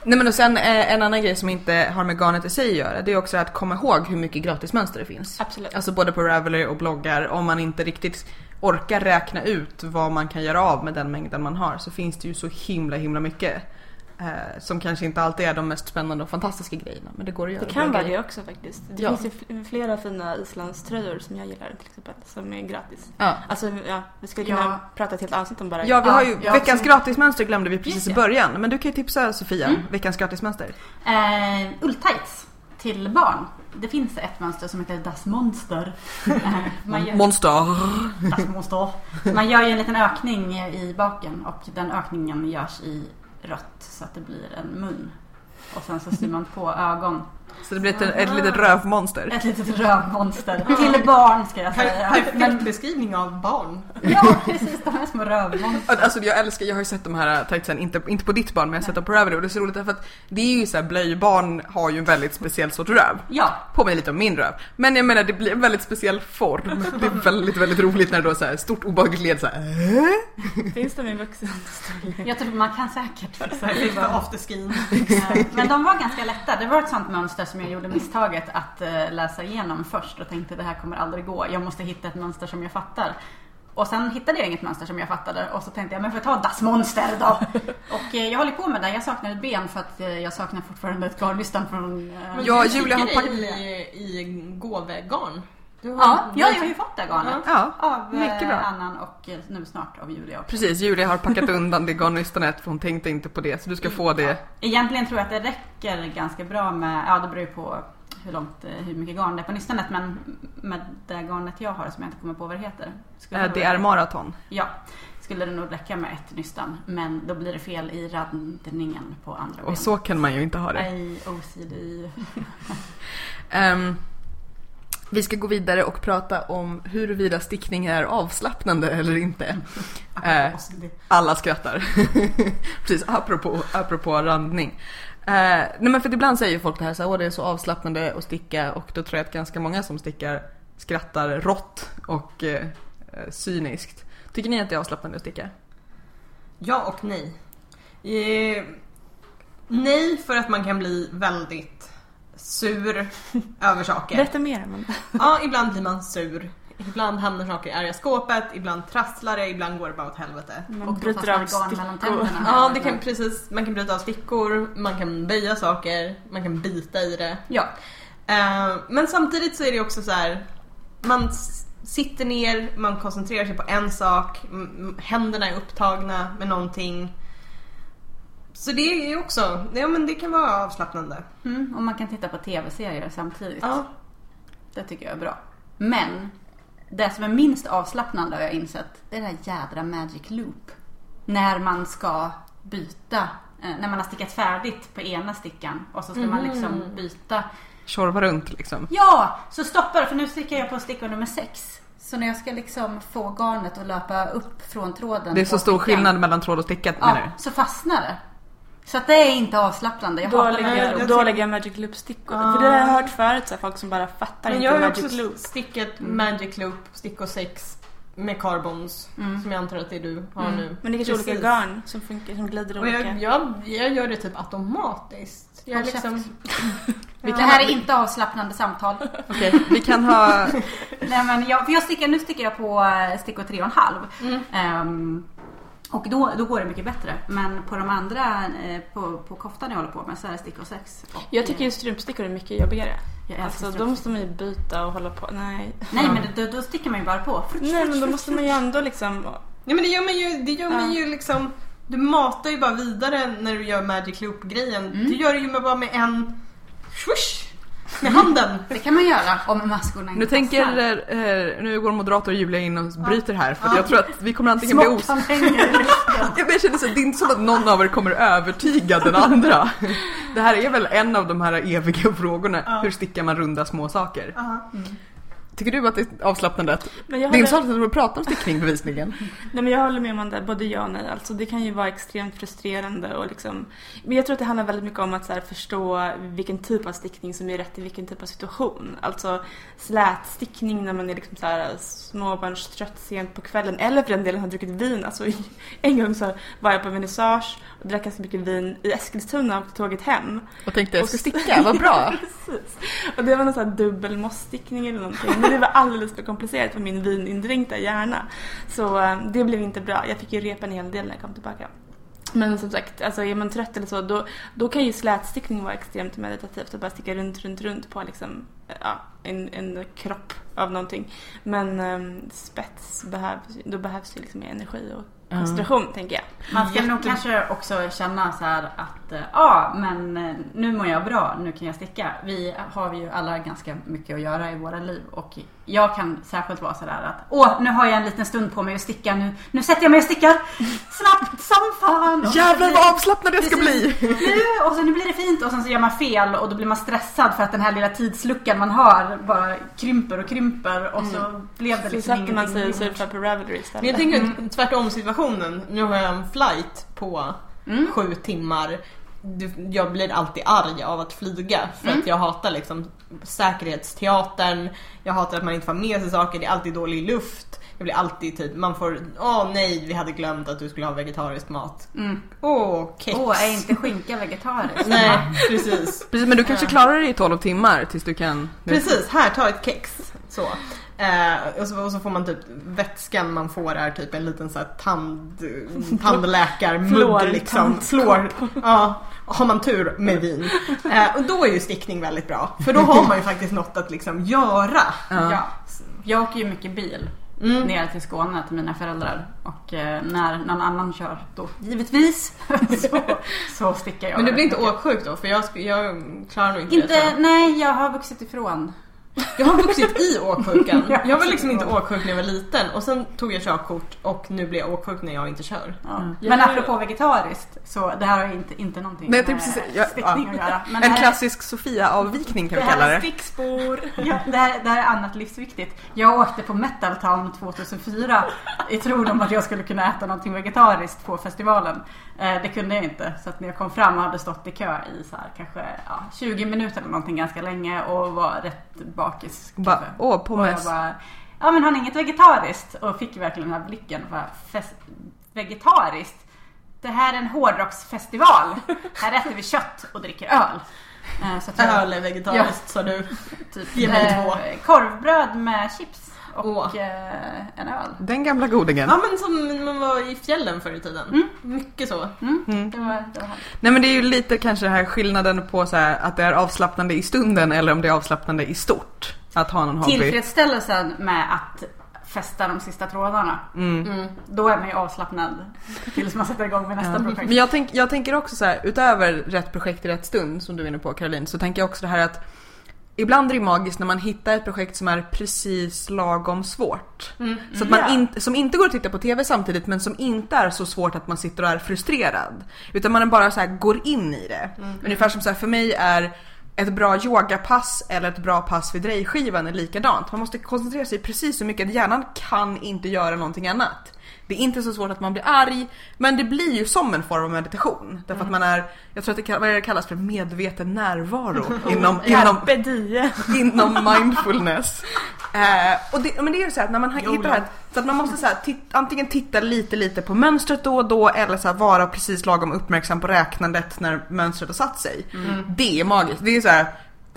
Nej men och sen eh, en annan grej som inte har med garnet i sig att göra, det är också att komma ihåg hur mycket gratismönster det finns. Absolut. Alltså både på Ravelry och bloggar, om man inte riktigt orkar räkna ut vad man kan göra av med den mängden man har så finns det ju så himla himla mycket. Eh, som kanske inte alltid är de mest spännande och fantastiska grejerna men det går att göra Det kan vara det också faktiskt. Det Ja. finns ju fl- flera fina islandströjor som jag gillar till exempel, som är gratis. Ja. Alltså, ja, vi skulle kunna Ja. prata ett helt avsnitt om bara Ja, vi har ju ja, veckans absolut. gratismönster glömde vi precis i början. Men du kan ju tipsa Sofia, Mm. veckans gratismönster. Eh, ulltights till barn. Det finns ett mönster som heter Das Monster. Man, gör, Monster. das Monster. man gör ju en liten ökning i baken och den ökningen görs i rött så att det blir en mun. Och sen så syr man på ögon. Så det blir ett, ett litet rövmonster. Ett litet rövmonster. Till barn ska jag säga. Perfekt Men, beskrivning av barn. ja precis, de här små rövmonster. Alltså jag älskar, jag har ju sett de här tightsen, inte, inte på ditt barn men jag har sett dem på Ravelry och det är så roligt därför att det är ju såhär blöjbarn har ju en väldigt speciell sorts röv. Ja, Påminner lite om min röv. Men jag menar det blir en väldigt speciell form. Det är väldigt, väldigt roligt när det då är så här stort obehagligt led såhär. Äh? Finns de i vuxenstorlek? jag tror man kan säkert fixa det. Lite afterskin. Men de var ganska lätta. Det var ett sånt mönster som jag gjorde misstaget att eh, läsa igenom först och tänkte det här kommer aldrig gå. Jag måste hitta ett mönster som jag fattar. Och sen hittade jag inget mönster som jag fattade och så tänkte jag men får jag ta Das Monster då? Och eh, jag håller på med det. Jag saknar ett ben för att eh, jag saknar fortfarande ett garnnystan från... Ja, Du Julia har packat- i, i gåvegarn. Du har- Ja, ja, jag har ju fått det garnet. Ja, Av mycket eh, bra. Annan och eh, nu snart av Julia också. Precis, Julia har packat undan det garnnystanet för hon tänkte inte på det så du ska få det. Egentligen tror jag att det räcker ganska bra med, ja det beror ju på hur långt, eh, hur mycket garn det är på nystanet men med det garnet jag har som jag inte kommer på vad det heter. skulle Det är maraton. Ja, skulle det nog räcka med ett nystan men då blir det fel i radningen på andra Och så kan man ju inte ha det. Nej, OCD. Ehm, vi ska gå vidare och prata om huruvida stickning är avslappnande eller inte. Eh, alla skrattar. Precis, apropå, apropå randning. Eh, nej men för ibland säger folk det här så här, åh det är så avslappnande att sticka och då tror jag att ganska många som stickar skrattar rått och eh, eh, cyniskt. Tycker ni att det är avslappnande att sticka? Ja och nej. Eh, nej för att man kan bli väldigt sur över saker. Berätta mer Amanda. Ja, ibland blir man sur. Ibland hamnar saker i arga skåpet, ibland trasslar det, ibland går det bara åt helvete. Man Och bryter av stickor. Ja, det kan precis. Man kan bryta av stickor, man kan böja saker, man kan bita i det. Ja, Eh, men samtidigt så är det också så här. Man sitter ner, man koncentrerar sig på en sak, händerna är upptagna med någonting. Så det är ju också, ja men det kan vara avslappnande. mm, och man kan titta på tv-serier samtidigt. Ja. Det tycker jag är bra. Men det som är minst avslappnande har jag insett, det är det här jädra magic loop. När man ska byta, eh, när man har stickat färdigt på ena stickan och så ska man liksom byta. Tjorva runt liksom. Ja, så stoppar för nu stickar jag på sticka nummer sex. Så när jag ska liksom få garnet att löpa upp från tråden Det är så stor stickan, skillnad mellan tråd och stickat menar Ja, så fastnar det. Så att det är inte avslappnande. Jag Då hatar magic jag, loop. då lägger jag magic loop stickor. Ah. För det har jag hört förut, så här, folk som bara fattar Men inte jag har ju magic också loop. stickat Magic Loop, stickor 6 med carbons. Som jag antar att det är du har Mm. nu. Men det är kanske olika garn som funkar, som glider Och olika. jag, jag, jag gör det typ automatiskt. Jag är liksom, Vi Det kan här ha- är inte avslappnande samtal. Okej, vi kan ha... Nej, men jag, för jag stickar, nu stickar jag på eh, stickor 3,5. Mm. Ehm, och då, då går det mycket bättre. Men på de andra, eh, på, på koftan jag håller på med så är det stickor 6. Och, Jag tycker ju strumpstickor är mycket jobbigare. jag Alltså då måste man ju byta och hålla på. Nej. Nej men då, då stickar man ju bara på. Nej men då måste man ju ändå liksom... Ja men det gör man ju, det gör man Ja. ju liksom Du matar ju bara vidare när du gör Magic Loop-grejen. Mm. Du gör det ju bara med en swoosh med handen. Det kan man göra om maskorna inte Nu tänker, eh, nu går moderator Julia in och bryter här för jag tror att vi kommer antingen bli os... Som. Jag känner så det är inte så att någon av er kommer övertyga den andra. Det här är väl en av de här eviga frågorna. Hur stickar man runda små saker? Ja. Tycker du att det är avslappnande? Men jag Det är inte så håller, att prata om stickning bevisligen. nej, men jag håller med om det, både ja och nej. Alltså, det kan ju vara extremt frustrerande och liksom... Men jag tror att det handlar väldigt mycket om att så här, förstå vilken typ av stickning som är rätt i vilken typ av situation. Alltså slätstickning när man är liksom så här småbarnstrött sent på kvällen eller för den delen har druckit vin. Alltså, en gång så var jag på vernissage drack ganska mycket vin i Eskilstuna och tåget hem. Och tänkte jag ska sticka, vad bra. Precis. Och det var någon sån här dubbel mossstickning eller någonting. Men det var alldeles för komplicerat för min vinindränkta hjärna. Så eh, det blev inte bra. Jag fick ju repa en hel del när jag kom tillbaka. Men som sagt, alltså är man trött eller så, då, då kan ju slätstickning vara extremt meditativt och bara sticka runt, runt, runt på liksom, eh, ja, en, en kropp av någonting. Men um, spets behövs, då behövs ju liksom mer energi och koncentration, tänker jag. Man ska nog kanske också känna så här att eh, ja, men eh, nu mår jag bra, nu kan jag sticka. Vi har ju alla ganska mycket att göra i våra liv och jag kan särskilt vara så där att åh, nu har jag en liten stund på mig att sticka. Nu, nu sätter jag mig och stickar snabbt som fan. Jävlar vad avslappnad jag ska bli! nu, och så nu blir det fint och sen så gör man fel och då blir man stressad för att den här lilla tidsluckan man har bara krymper och krymper och så blev det Så liksom sätter man sig och surfar på Ravelry istället. Men jag tänker tvärtom situationen. Nu har jag en flight på Mm. sju timmar. Jag blir alltid arg av att flyga för Mm. att jag hatar liksom säkerhetsteatern. Jag hatar att man inte får med sig saker, det är alltid dålig luft. Jag blir alltid typ, man får, åh nej vi hade glömt att du skulle ha vegetarisk mat. Mm. Åh, kex. Åh, är inte skinka vegetariskt? Nej, precis. Precis, men du kanske klarar dig i 12 timmar tills du kan... Precis, här ta ett kex. Så. Eh, och, så, och så får man typ vätskan man får är typ en liten så här tand, tandläkarmugg liksom. Flår. Ja, har man tur med vin. Eh, och då är ju stickning väldigt bra. För då har man ju faktiskt något att liksom göra. Ja. Ja. Jag åker ju mycket bil Mm. ner till Skåne till mina föräldrar och eh, när någon annan kör då givetvis så, så stickar jag. Men du blir inte åksjuk då? För jag, jag klarar nog inte, det. Inte, jag. nej jag har vuxit ifrån. Jag har vuxit i åksjukan. Ja, Jag var liksom inte åksjuk när jag var liten och sen tog jag körkort och nu blir jag åksjuk när jag inte kör. Ja. Jag Men apropå vegetariskt så det här har inte, inte någonting Nej, jag med precis- ja, stickning ja. att göra. Men En det här- klassisk Sofia-avvikning kan vi Det här kalla är det. Stickspår. Ja, det, här, det här är annat livsviktigt. Jag åkte på Metal Town 2004 i tron om att jag skulle kunna äta någonting vegetariskt på festivalen. Eh, det kunde jag inte. Så att när jag kom fram och hade stått i kö i så här, kanske ja, 20 minuter eller någonting ganska länge och var rätt bakis. Kanske. åh, och pommes. jag bara, ja men har ni inget vegetariskt? Och fick verkligen den här blicken. Bara, "Fest- vegetariskt? Det här är en hårdrocksfestival. Här äter vi kött och dricker öl. Eh, Så att jag- Öl är vegetariskt sa du. Typ, Ge mig eh, två. Korvbröd med chips och eh, en öl. Den gamla godingen. Ja men som man var i fjällen förr i tiden. Mm. Mycket så. Mm. Mm. Det var, det var. Nej men det är ju lite kanske den här skillnaden på så här, att det är avslappnande i stunden eller om det är avslappnande i stort. Att ha någon hobby. Tillfredsställelsen med att fästa de sista trådarna. Mm. Mm. Då är man ju avslappnad tills man sätter igång med nästa Ja. projekt. Men jag, tänk, jag tänker också så här, utöver rätt projekt i rätt stund som du är inne på Caroline, så tänker jag också det här att Ibland är det magiskt när man hittar ett projekt som är precis lagom svårt. Mm. Så att man Ja. inte, som inte går att titta på TV samtidigt men som inte är så svårt att man sitter och är frustrerad. Utan man bara så här går in i det. Ungefär som så här, för mig är ett bra yogapass eller ett bra pass vid drejskivan är likadant. Man måste koncentrera sig precis så mycket. Hjärnan kan inte göra någonting annat. Det är inte så svårt att man blir arg, men det blir ju som en form av meditation. Därför att man är, jag tror att det, vad det kallas för medveten närvaro inom, inom, diem. inom mindfulness. Eh, och det, men det är ju så här att när man hittar det här, så att man måste så här, tit, antingen titta lite lite på mönstret då och då eller så här, vara precis lagom uppmärksam på räknandet när mönstret har satt sig. Det är magiskt. Det är så här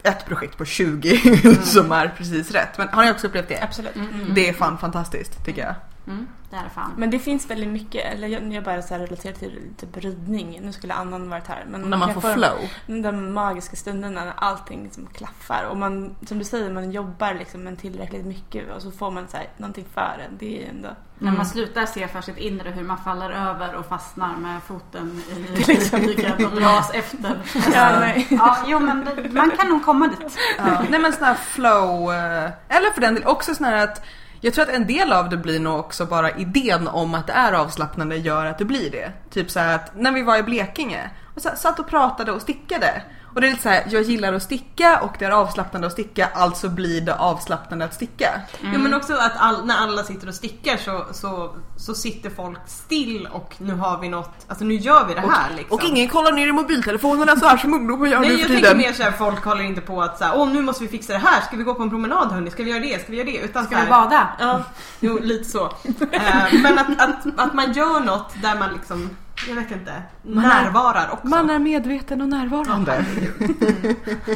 ett projekt på 20 som är precis rätt. Men har ni också upplevt det? Absolut. Det är fan fantastiskt tycker jag. Mm, det är fan. Men det finns väldigt mycket, eller jag, jag bara så här relaterar till typ ridning. Nu skulle Annan varit här. Men När man får få flow. De magiska stunderna när allting liksom klaffar. Och man, som du säger, man jobbar liksom med tillräckligt mycket och så får man så här, någonting för en. Det är ju ändå... När Mm. man slutar se för sitt inre hur man faller över och fastnar med foten i diket och dras efter. Ja, nej. Ja, jo men man kan nog komma dit. Ja. Nej men sån här flow, eh, eller för den del också sån här att jag tror att en del av det blir nog också bara idén om att det är avslappnande gör att det blir det. Typ så här att när vi var i Blekinge och så här, satt och pratade och stickade och det är lite så här, jag gillar att sticka och det är avslappnande att sticka, alltså blir det avslappnande att sticka. Jo men också att all, när alla sitter och stickar så, så, så sitter folk still och nu har vi något, alltså nu gör vi det här liksom. Och ingen kollar ner i mobiltelefonerna så här som ungdomar gör nu Nej för jag tiden. tänker mer såhär, folk håller inte på att såhär, åh nu måste vi fixa det här, ska vi gå på en promenad hörni, ska vi göra det, ska vi göra det? Utan Ska så vi här- bada? Ja, jo lite så. Eh, men att, att, att man gör något där man liksom, jag vet inte, närvarar också. Man är medveten och närvarande.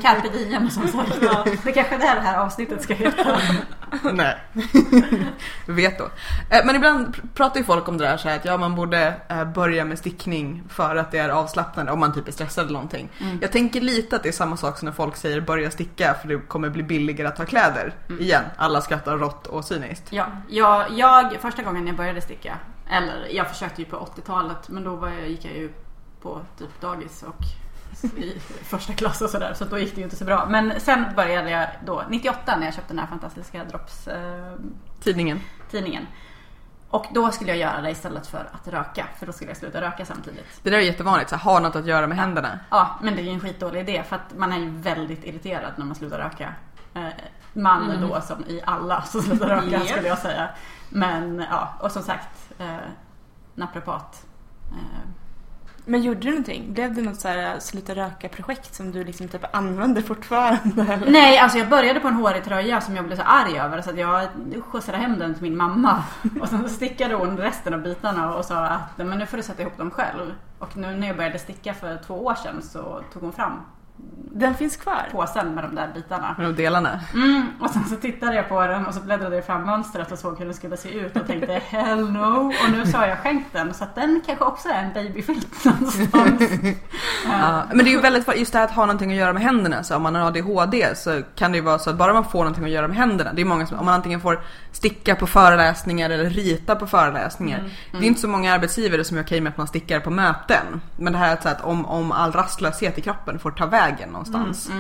Carpe diem som sagt. Det kanske är det här, avsnittet ska heta. Nej. Vet då. Eh, Men ibland pr- pratar ju folk om det där så här att ja, man borde eh, börja med stickning för att det är avslappnande om man typ är stressad eller någonting. Jag tänker lite att det är samma sak som när folk säger börja sticka för det kommer bli billigare att ha kläder. Igen, alla skrattar rått och cyniskt. Ja, jag, jag, första gången jag började sticka, eller jag försökte ju på 80-talet men då var jag, gick jag ju på typ dagis och i första klass och sådär så då gick det ju inte så bra. Men sen började jag då 98 när jag köpte den här fantastiska Drops eh, Tidningen. tidningen. Och då skulle jag göra det istället för att röka för då skulle jag sluta röka samtidigt. Det där är jättevanligt, så här, ha något att göra med händerna. Ja, men det är ju en skitdålig idé för att man är ju väldigt irriterad när man slutar röka. Eh, man då som i alla som slutar röka skulle jag säga. Men ja, och som sagt eh, naprapat. Eh, Men gjorde du någonting? Blev det något så här sluta röka-projekt som du liksom typ använder fortfarande? Eller? Nej, alltså jag började på en hårig tröja som jag blev så arg över så att jag skjutsade hem den till min mamma. Och sen stickade hon resten av bitarna och sa att men nu får du sätta ihop dem själv. Och nu när jag började sticka för två år sedan så tog hon fram Den finns kvar? påsen med de där bitarna. Med de delarna. Mm, och sen så tittade jag på den och så bläddrade jag fram mönstret och såg hur den skulle se ut och tänkte hell no. Och nu så har jag skänkt den så att den kanske också är en babyfilt någonstans. Ja, men det är ju väldigt just det här att ha någonting att göra med händerna. Så om man har ADHD så kan det ju vara så att bara man får någonting att göra med händerna. Det är många som, om man antingen får sticka på föreläsningar eller rita på föreläsningar. Det är inte så många arbetsgivare som är okej med att man stickar på möten. Men det här att, så att om, om all rastlöshet i kroppen får ta vägen någonstans.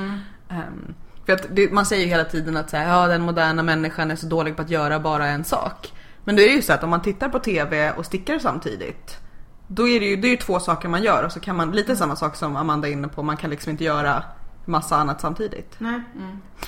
Ehm, för att det, man säger ju hela tiden att så här, ja, den moderna människan är så dålig på att göra bara en sak. Men det är ju så att om man tittar på TV och stickar samtidigt då är det ju det är ju två saker man gör och så kan man, lite samma sak som Amanda är inne på, man kan liksom inte göra massa annat samtidigt. Nej.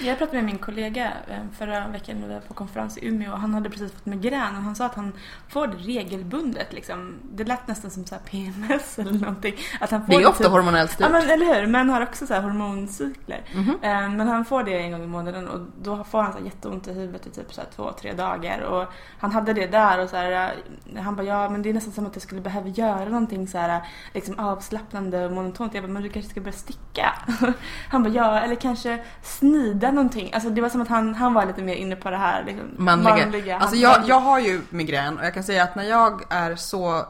Jag pratade med min kollega eh, förra veckan när vi var på konferens i Umeå och han hade precis fått migrän och han sa att han får det regelbundet. Liksom. Det lät nästan som så här PMS eller någonting. Att han får Det är ju ofta typ- hormonellt styrt. Ja men eller hur, män har också så här hormoncykler. Mhm. Eh, Men han får det en gång i månaden och då får han så här jätteont i huvudet i typ så här två, tre dagar. Och han hade det där och så här, eh, han bara ja men det är nästan som att jag skulle behöva göra någonting så här liksom avslappnande och monotont. Jag bara men du kanske ska börja sticka. Han bara ja eller kanske snida någonting. Alltså det var som att han, han var lite mer inne på det här liksom, Manliga. Alltså Han- jag, jag har ju migrän och jag kan säga att när jag är så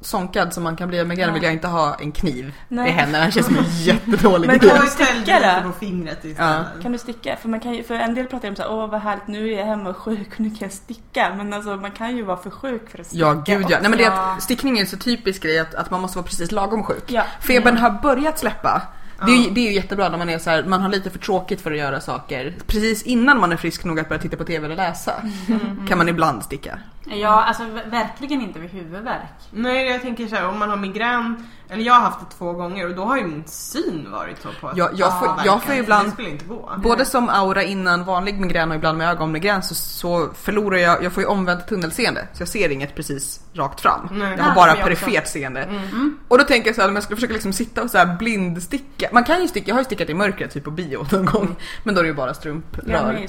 sonkad som man kan bli av migrän Ja. vill jag inte ha en kniv Nej. i händerna. Det känns som en jättedålig Men kan du sticka då? på fingret istället. Kan du sticka? För, man kan ju, för en del pratar ju om så här, åh vad härligt nu är jag hemma och sjuk och nu kan jag sticka. Men alltså man kan ju vara för sjuk för att sticka. Ja gud ja. Nej men det är Ja. att stickning är en så typisk grej att, att man måste vara precis lagom sjuk. Ja. Febern har börjat släppa. Det är, ju, det är ju jättebra när man är så här, man har lite för tråkigt för att göra saker. Precis innan man är frisk nog att börja titta på TV eller läsa. Kan man ibland sticka. Ja, alltså v- verkligen inte vid huvudvärk. Nej jag tänker så här, om man har migrän, eller jag har haft det två gånger och då har ju min syn varit så på att Jag- jag får- jag får ibland- Det skulle inte gå. Både som aura innan vanlig migrän och ibland med ögonmigrän så, så förlorar jag, jag får ju omvänt tunnelseende. Så jag ser inget precis rakt fram. Nej. Jag har Ja, bara perifert seende. Och då tänker jag så här, om jag skulle försöka liksom sitta och så här blindsticka. Man kan ju sticka, jag har ju stickat i mörkret typ på bio någon gång. Men då är det ju bara strumprör.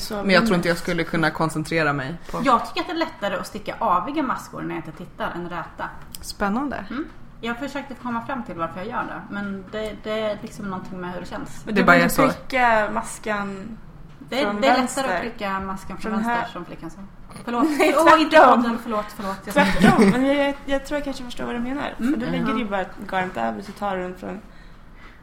Ja, men jag tror inte jag skulle kunna koncentrera mig på. Jag tycker att det är lättare att sticka aviga maskor när jag inte tittar än räta. Spännande. Jag försökte komma fram till varför jag gör det. Men det, det är liksom någonting med hur det känns. Men Det du borde pricka maskan Det är, Från det är vänster. lättare att pricka masken från, Från vänster här. som flickan sa. Förlåt. Nej, Åh, inte podden. Förlåt, förlåt. Jag Tvärtom, men jag, jag tror jag kanske förstår vad du menar. Mm. För du lägger ju bara garnet över så tar du den från...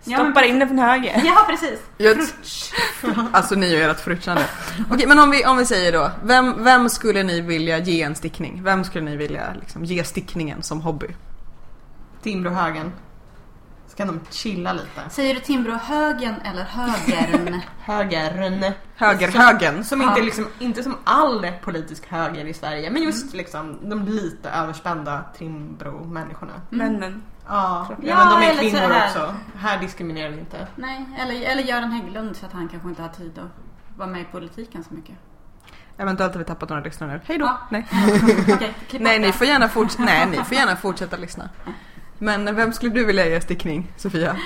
Ja, Stoppar in den från höger. Ja, precis. Jag, alltså ni och ert frutschande. Okej men om vi, om vi säger då, vem, vem skulle ni vilja ge en stickning? Vem skulle ni vilja liksom, ge stickningen som hobby? Timbrohögen. Så kan de chilla lite. Säger du Timbrohögen eller högern? Högern. Högerhögen. Som inte liksom, inte som all politisk höger i Sverige men just liksom de lite överspända Timbro-människorna. Männen. Ja, Ja, men de är eller så kvinnor här. också. Här diskriminerar vi inte. Nej, eller, eller Göran Hägglund för att han kanske inte har tid att vara med i politiken så mycket. Eventuellt har vi tappat några lyssnare nu. Hej då! Ja. Nej. Klipp Nej, ni får, gärna forts- Nej, ni får gärna fortsätta lyssna. Men vem skulle du vilja ge stickning, Sofia?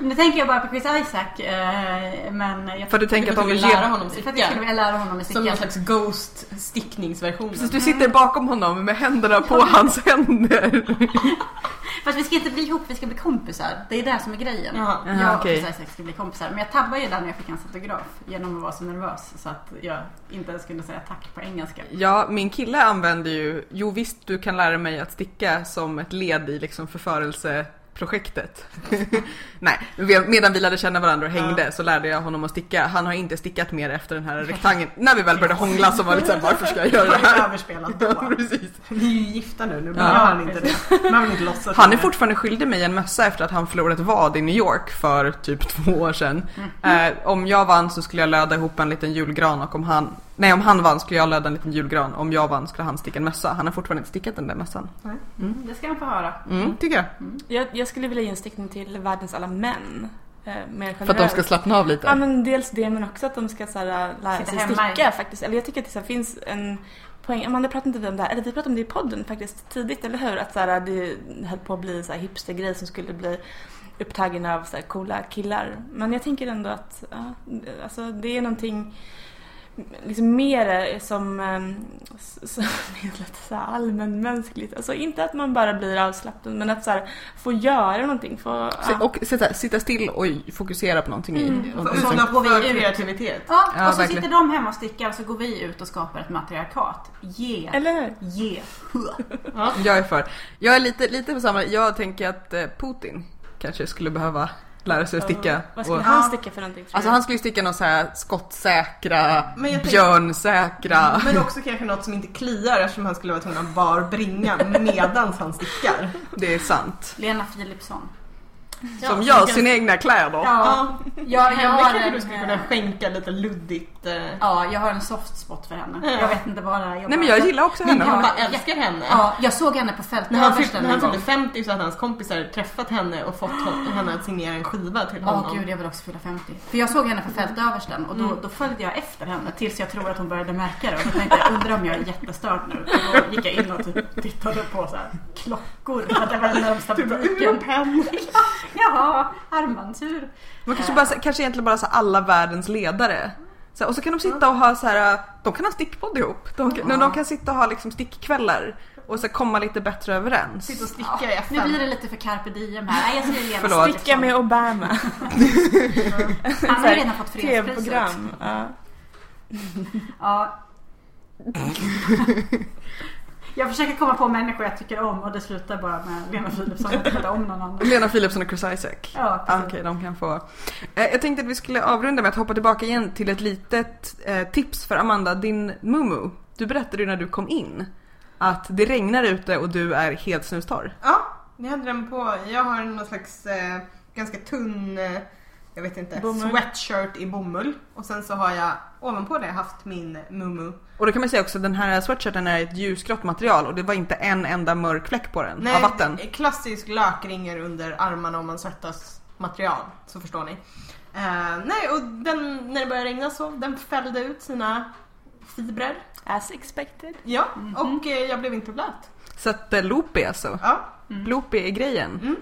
Nu tänker jag bara på Chris Isaac. Eh, men jag För du tänker att de vill lära honom för att jag skulle sticka. vilja lära honom att Som sticka. någon slags ghost stickningsversion. Precis, du sitter bakom honom med händerna på hans händer. Fast vi ska inte bli ihop, vi ska bli kompisar. Det är det som är grejen. Jaha. Jaha, jag och okej. Chris Isaac ska bli kompisar. Men jag tabbade ju där när jag fick hans autograf genom att vara så nervös så att jag inte ens kunde säga tack på engelska. Ja, min kille använder ju, jo visst du kan lära mig att sticka som ett led i liksom förförelseprojektet. Nej, medan vi lärde känna varandra och hängde så lärde jag honom att sticka. Han har inte stickat mer efter den här rektangeln. När vi väl började hångla så var det såhär, varför ska jag göra det här? överspelat Ja, precis. Ni är ju gifta nu, nu Ja. behöver han inte det. Man vill inte låtsas. Han är det. fortfarande skyldig mig en mössa efter att han förlorade ett vad i New York för typ två år sedan. Eh, om jag vann så skulle jag löda ihop en liten julgran och om han, nej om han vann skulle jag löda en liten julgran. Om jag vann skulle han sticka en mössa. Han har fortfarande inte stickat den där mössan. Det ska han få höra. Mm, tycker jag. Jag, jag skulle vilja ge en stickning till världens alla män. Eh, För att de ska slappna av lite. Ja men dels det men också att de ska så här, lära Sitta sig hemma sticka faktiskt. Eller jag tycker att det så här, finns en poäng. Amanda pratade inte vi om det här, eller vi pratade om det i podden faktiskt tidigt, eller hur? Att så här, det höll på att bli en så här hipstergrej som skulle bli upptagen av så här, coola killar. Men jag tänker ändå att ja, alltså, det är någonting liksom mer som, ehm, som så här allmänmänskligt. Alltså inte att man bara blir avslappnad men att så här, få göra någonting. Få, ja. Och sitta, sitta still och fokusera på någonting i. Mm. någonting Öppna som- går vi ut. kreativitet. Ja, Ja, och så verkligen. sitter de hemma och stickar och så går vi ut och skapar ett matriarkat. Yeah. Eller hur? Yeah. Jag är för. Jag är lite, lite på samma, jag tänker att eh, Putin kanske skulle behöva lära sig att sticka. Vad skulle Och, han sticka för någonting? alltså han skulle ju sticka något så här skottsäkra, Men björnsäkra. Men också kanske något som inte kliar eftersom han skulle vara tvungen att bar bringa medans han stickar. Det är sant. Lena Philipsson. Som gör sina egna kläder. Ja, jag, jag, har kanske en, du skulle kunna skänka lite luddigt. Eh. Ja, jag har en soft spot för henne. Ja. Jag vet inte vad det är. Jag Nej men jag gillar också henne. Ja, bara älskar henne. Ja, jag såg henne på fältöversten när han fyllde 50 så hade hans kompisar träffat henne och fått henne att signera en skiva till Ja, honom. gud jag vill också fylla 50. För jag såg henne på fältöversten och då, Mm. då följde jag efter henne tills jag tror att hon började märka det. Och då tänkte jag, undrar om jag är jättestörd nu. Och då gick jag in och typ tittade på så här klockor. För att det var den närmsta butiken. Jaha, armbandsur. Man kanske, bara, kanske egentligen bara så alla världens ledare. Så, och så kan de sitta och ha så här, de kan ha stickpodd ihop. De, kan- Ja. de kan sitta och ha liksom stickkvällar och så komma lite bättre överens. Sitta och sticka Ja, i FN. nu blir det lite för carpe diem här. Nej, jag Lena Förlåt. Sticka med Obama. Han har ju redan fått fredspriset. Ja. Ja. Jag försöker komma på människor jag tycker om och det slutar bara med Lena Philipsson. Jag tycker om någon annan. Lena Philipsson och Chris Isaac. Ja, Ah. Okej, de kan få. Eh, jag tänkte att vi skulle avrunda med att hoppa tillbaka igen till ett litet eh, tips för Amanda, din mumu. Du berättade ju när du kom in att det regnar ute och du är helt snustorr. Ja, jag hade den på. Jag har någon slags eh, ganska tunn, eh, jag vet inte, Bomull. sweatshirt i bomull. Och sen så har jag ovanpå det haft min mumu. Och då kan man säga också att den här sweatshirten är ett ljusgrått material och det var inte en enda mörk fläck på den av vatten. det är klassisk lökringer under armarna om man svettas material, så förstår ni. Eh, nej, och den, när det började regna så, den fällde ut sina fibrer. As expected. Ja, Mhm. och eh, jag blev inte blöt. Så att eh, loopy alltså. Ja, Loopy är grejen. Mm.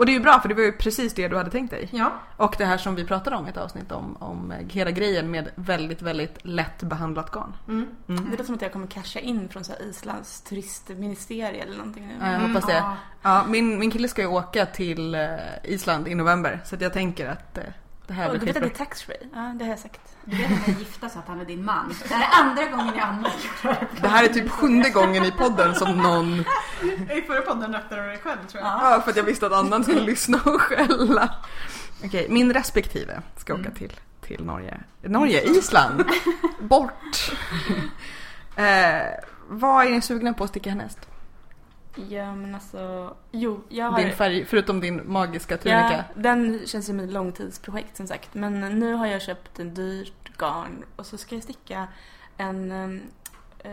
Och det är ju bra för det var ju precis det du hade tänkt dig. ja. Och det här som vi pratade om i ett avsnitt om, om hela grejen med väldigt, väldigt lätt behandlat garn. Mm. Det låter som att jag kommer casha in från så Islands turistministerie eller någonting nu. Ja, jag hoppas det. Ja. Ja, min, min kille ska ju åka till eh, Island i november så jag tänker att eh, det här blir du vet att det är taxfree? Ja, det har jag sagt. Du vet att är gifta så att han är din man. Det här är andra gången jag anmäler Det här är typ sjunde gången i podden som någon... I förra podden rättade du dig själv tror jag. Ja. För att jag visste att annan skulle lyssna och skälla. Okej, min respektive ska åka till, till Norge. Norge? Island! Bort! eh, vad är ni sugna på att sticka härnäst? Ja men alltså, jo jag har... Din färg, förutom din magiska tunika. Ja, den känns som ett långtidsprojekt som sagt. Men nu har jag köpt en dyrt garn och så ska jag sticka en, ehm, eh,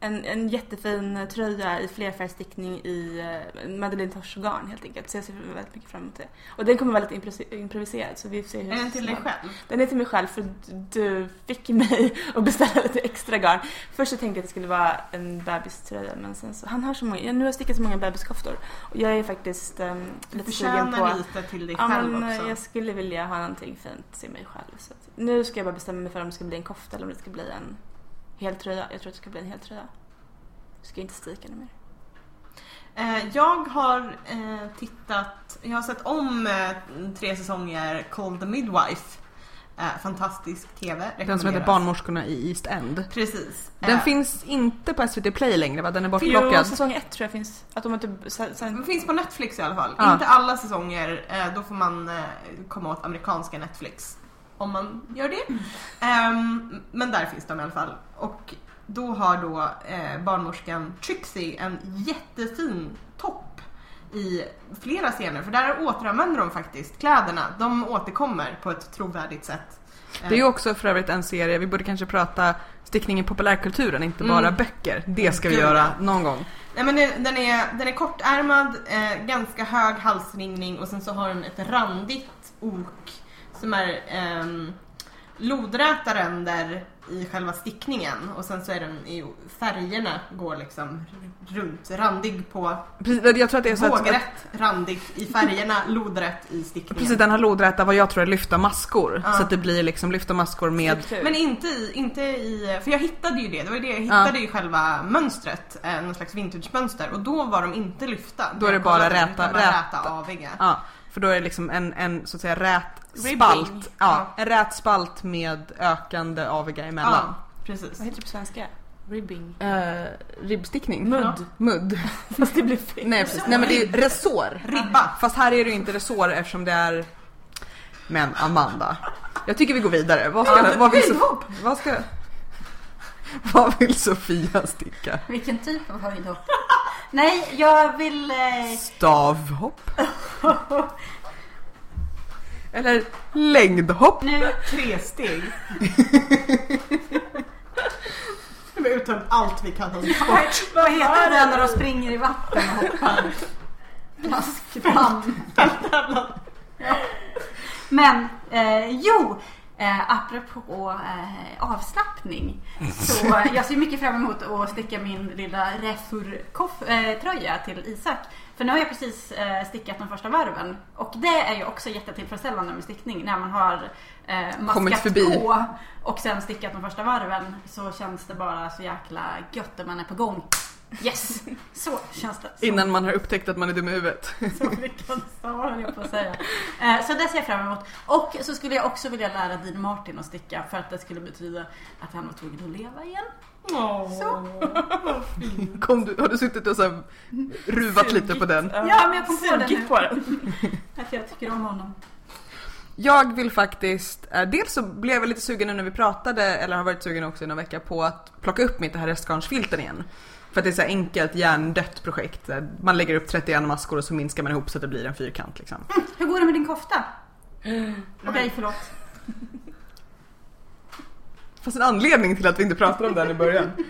en, en jättefin tröja i flerfärgstickning i uh, Madeleine Tosh garn helt enkelt. Så jag ser väldigt mycket fram emot det. Och den kommer vara lite impro- improviserad så vi får se hur Är den till dig själv? Den är till mig själv för du fick mig att beställa lite extra garn. Först så tänkte jag att det skulle vara en bebiströja men sen så, han har så många, nu har jag stickat så många bebiskoftor och jag är faktiskt um, Du lite sugen på lite till dig själv eh, också. jag skulle vilja ha någonting fint till mig själv. Så att, nu ska jag bara bestämma mig för om det ska bli en kofta eller om det ska bli en hel tröja. Jag tror att det ska bli en hel tröja. Jag ska inte sticka något mer. Eh, jag har eh, tittat, jag har sett om eh, tre säsonger Called the Midwife. Fantastisk TV. Den som heter. Barnmorskorna i East End. Precis. Den Eh, finns inte på SVT Play längre va? Den är Jo, bortplockad. säsong ett tror jag finns. Att de har typ sen, finns på Netflix i alla fall. Ja. Inte alla säsonger, då får man komma åt amerikanska Netflix. Om man gör det. Ehm, men där finns de i alla fall. Och då har då eh, barnmorskan Trixie en jättefin topp i flera scener. För där återanvänder de faktiskt kläderna. De återkommer på ett trovärdigt sätt. Det är ju också för övrigt en serie, vi borde kanske prata stickning i populärkulturen, inte bara Mm. böcker. Det ska vi Gud, göra någon gång. Nej men den är, den är kortärmad, eh, ganska hög halsringning och sen så har den ett randigt ok som är ehm, lodräta ränder i själva stickningen och sen så är den i färgerna går liksom runt, randig på Precis, jag tror att det är så att, att vågrätt, randigt i färgerna, lodrätt i stickningen. precis, den har lodräta vad jag tror är lyfta maskor. Ja. Så att det blir liksom lyfta maskor med. Men inte i, inte i, för jag hittade ju det, det var ju det jag hittade i själva mönstret, eh, någon slags vintage-mönster och då var de inte lyfta. Då är det bara räta- räta. räta aviga. Ja, för då är det liksom en, en så att säga rät spalt. Ja, en rät spalt med ökande aviga emellan. Ja, precis. Vad heter det på svenska? Ribbing. Eh, ribbstickning? Mudd. Ja. Mudd. Fast det blir fel. Nej precis, nej men det är resår. Ribba. Fast här är det ju inte resår eftersom det är... Men Amanda. Jag tycker vi går vidare. Vad ska, vad vill, so vad ska, vad vill Sofia sticka? Vilken typ av höjdhopp? Nej, jag vill... Eh, Stavhopp? Eller längdhopp? nu... Tre steg. Vi har uttömt allt vi kan om sport. Vad heter det när de springer i vatten och hoppar? Plaskband. Men, eh, jo! Eh, apropå eh, avslappning. Så jag ser mycket fram emot att sticka min lilla Refur-tröja till Isak. För nu har jag precis eh, stickat de första varven. Och det är ju också jättetillfredsställande med stickning. När man har eh, maskat på och sen stickat de första varven så känns det bara så jäkla gött när man är på gång. Yes! Så känns det. Så. Innan man har upptäckt att man är dum i huvudet. Så vilken svar höll jag på att säga. Eh, Så det ser jag fram emot. Och så skulle jag också vilja lära Dean Martin att sticka för att det skulle betyda att han var tvungen att leva igen. Så. Kom du, har du suttit och så här ruvat lite på den? Ja, men jag kom på det nu. Sugit på den. Att jag tycker om honom. Jag vill faktiskt, eh, dels så blev jag lite sugen nu när vi pratade, eller har varit sugen också i någon vecka på att plocka upp mitt det här restgarnsfilten igen. För att det är så här enkelt hjärndött projekt. Man lägger upp 31 maskor och så minskar man ihop så att det blir en fyrkant liksom. Hur går det med din kofta? Okej, förlåt. Fast en anledning till att vi inte pratade om den i början.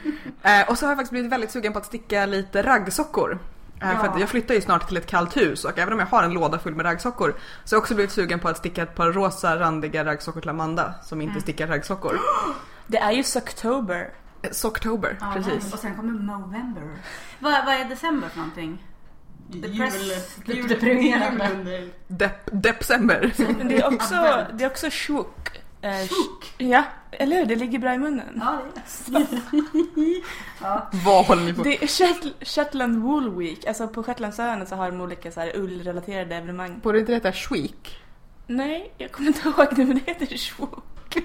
Eh, och så har jag faktiskt blivit väldigt sugen på att sticka lite raggsockor. Eh, För Ja. att jag flyttar ju snart till ett kallt hus och även om jag har en låda full med raggsockor så har jag också blivit sugen på att sticka ett par rosa randiga raggsockor till Amanda som inte stickar raggsockor. Det är ju Socktober. Socktober, Ja, precis. Och sen kommer November. Vad, vad är december för någonting? Depress- Jul- deprimerande. jul under- Depp, Deppsember. Det är också, det är också shuk. Eh, Ja, eller hur? Det ligger bra i munnen. Ja, det är det. ja. Vad håller ni på Det är Shet- Shetland Wool Week. Alltså på Shetlandsöarna så har de olika så här ullrelaterade evenemang. Borde inte det heta Shweek? Nej, jag kommer inte ihåg nu men det heter shuk.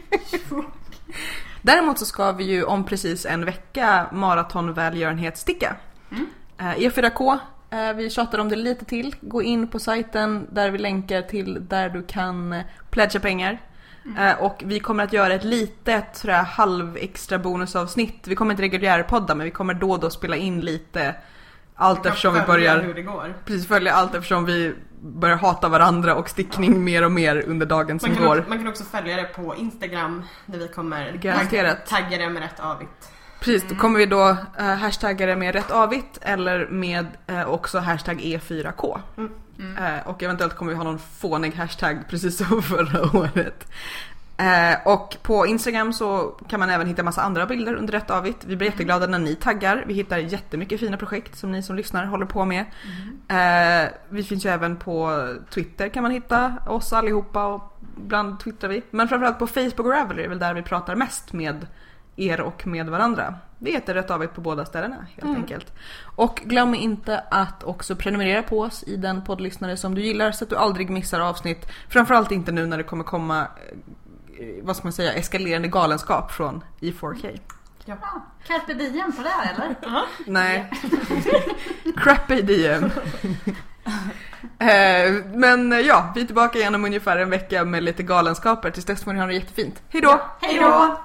Däremot så ska vi ju om precis en vecka maratonvälgörenhetssticka. Mm. Eh, E4K, eh, vi tjatar om det lite till. Gå in på sajten där vi länkar till där du kan eh, pledga pengar. Eh, och vi kommer att göra ett litet jag, halv extra bonusavsnitt. Vi kommer inte reguljärpodda men vi kommer då och då spela in lite allt eftersom vi börjar hur det går. precis följa allt eftersom vi börjar hata varandra och stickning mer och mer under dagen som Man kan, går. också, man kan också följa det på Instagram där vi kommer Garanterat. tagga det med rätt avigt. Precis, då kommer vi då uh, hashtagga det med rätt avigt eller med eh, också hashtag E4K. Eh, och eventuellt kommer vi ha någon fånig hashtag precis som förra året. Eh, och på Instagram så kan man även hitta massa andra bilder under rätt avigt. Vi blir jätteglada när ni taggar. Vi hittar jättemycket fina projekt som ni som lyssnar håller på med. Eh, vi finns ju även på Twitter kan man hitta oss allihopa och ibland twittrar vi. Men framförallt på Facebook och Ravelry är väl där vi pratar mest med er och med varandra. Vi heter Rätt Avigt på båda ställena helt enkelt. Och glöm inte att också prenumerera på oss i den poddlyssnare som du gillar så att du aldrig missar avsnitt. Framförallt inte nu när det kommer komma, eh, vad ska man säga, eskalerande galenskap från E E4K. Ja. Carpe diem på det här eller? Nej. Crappy DM. Eh, Men eh, ja, vi är tillbaka igen om ungefär en vecka med lite galenskaper. Tills dess får ni ha det jättefint. Hejdå! Hej då!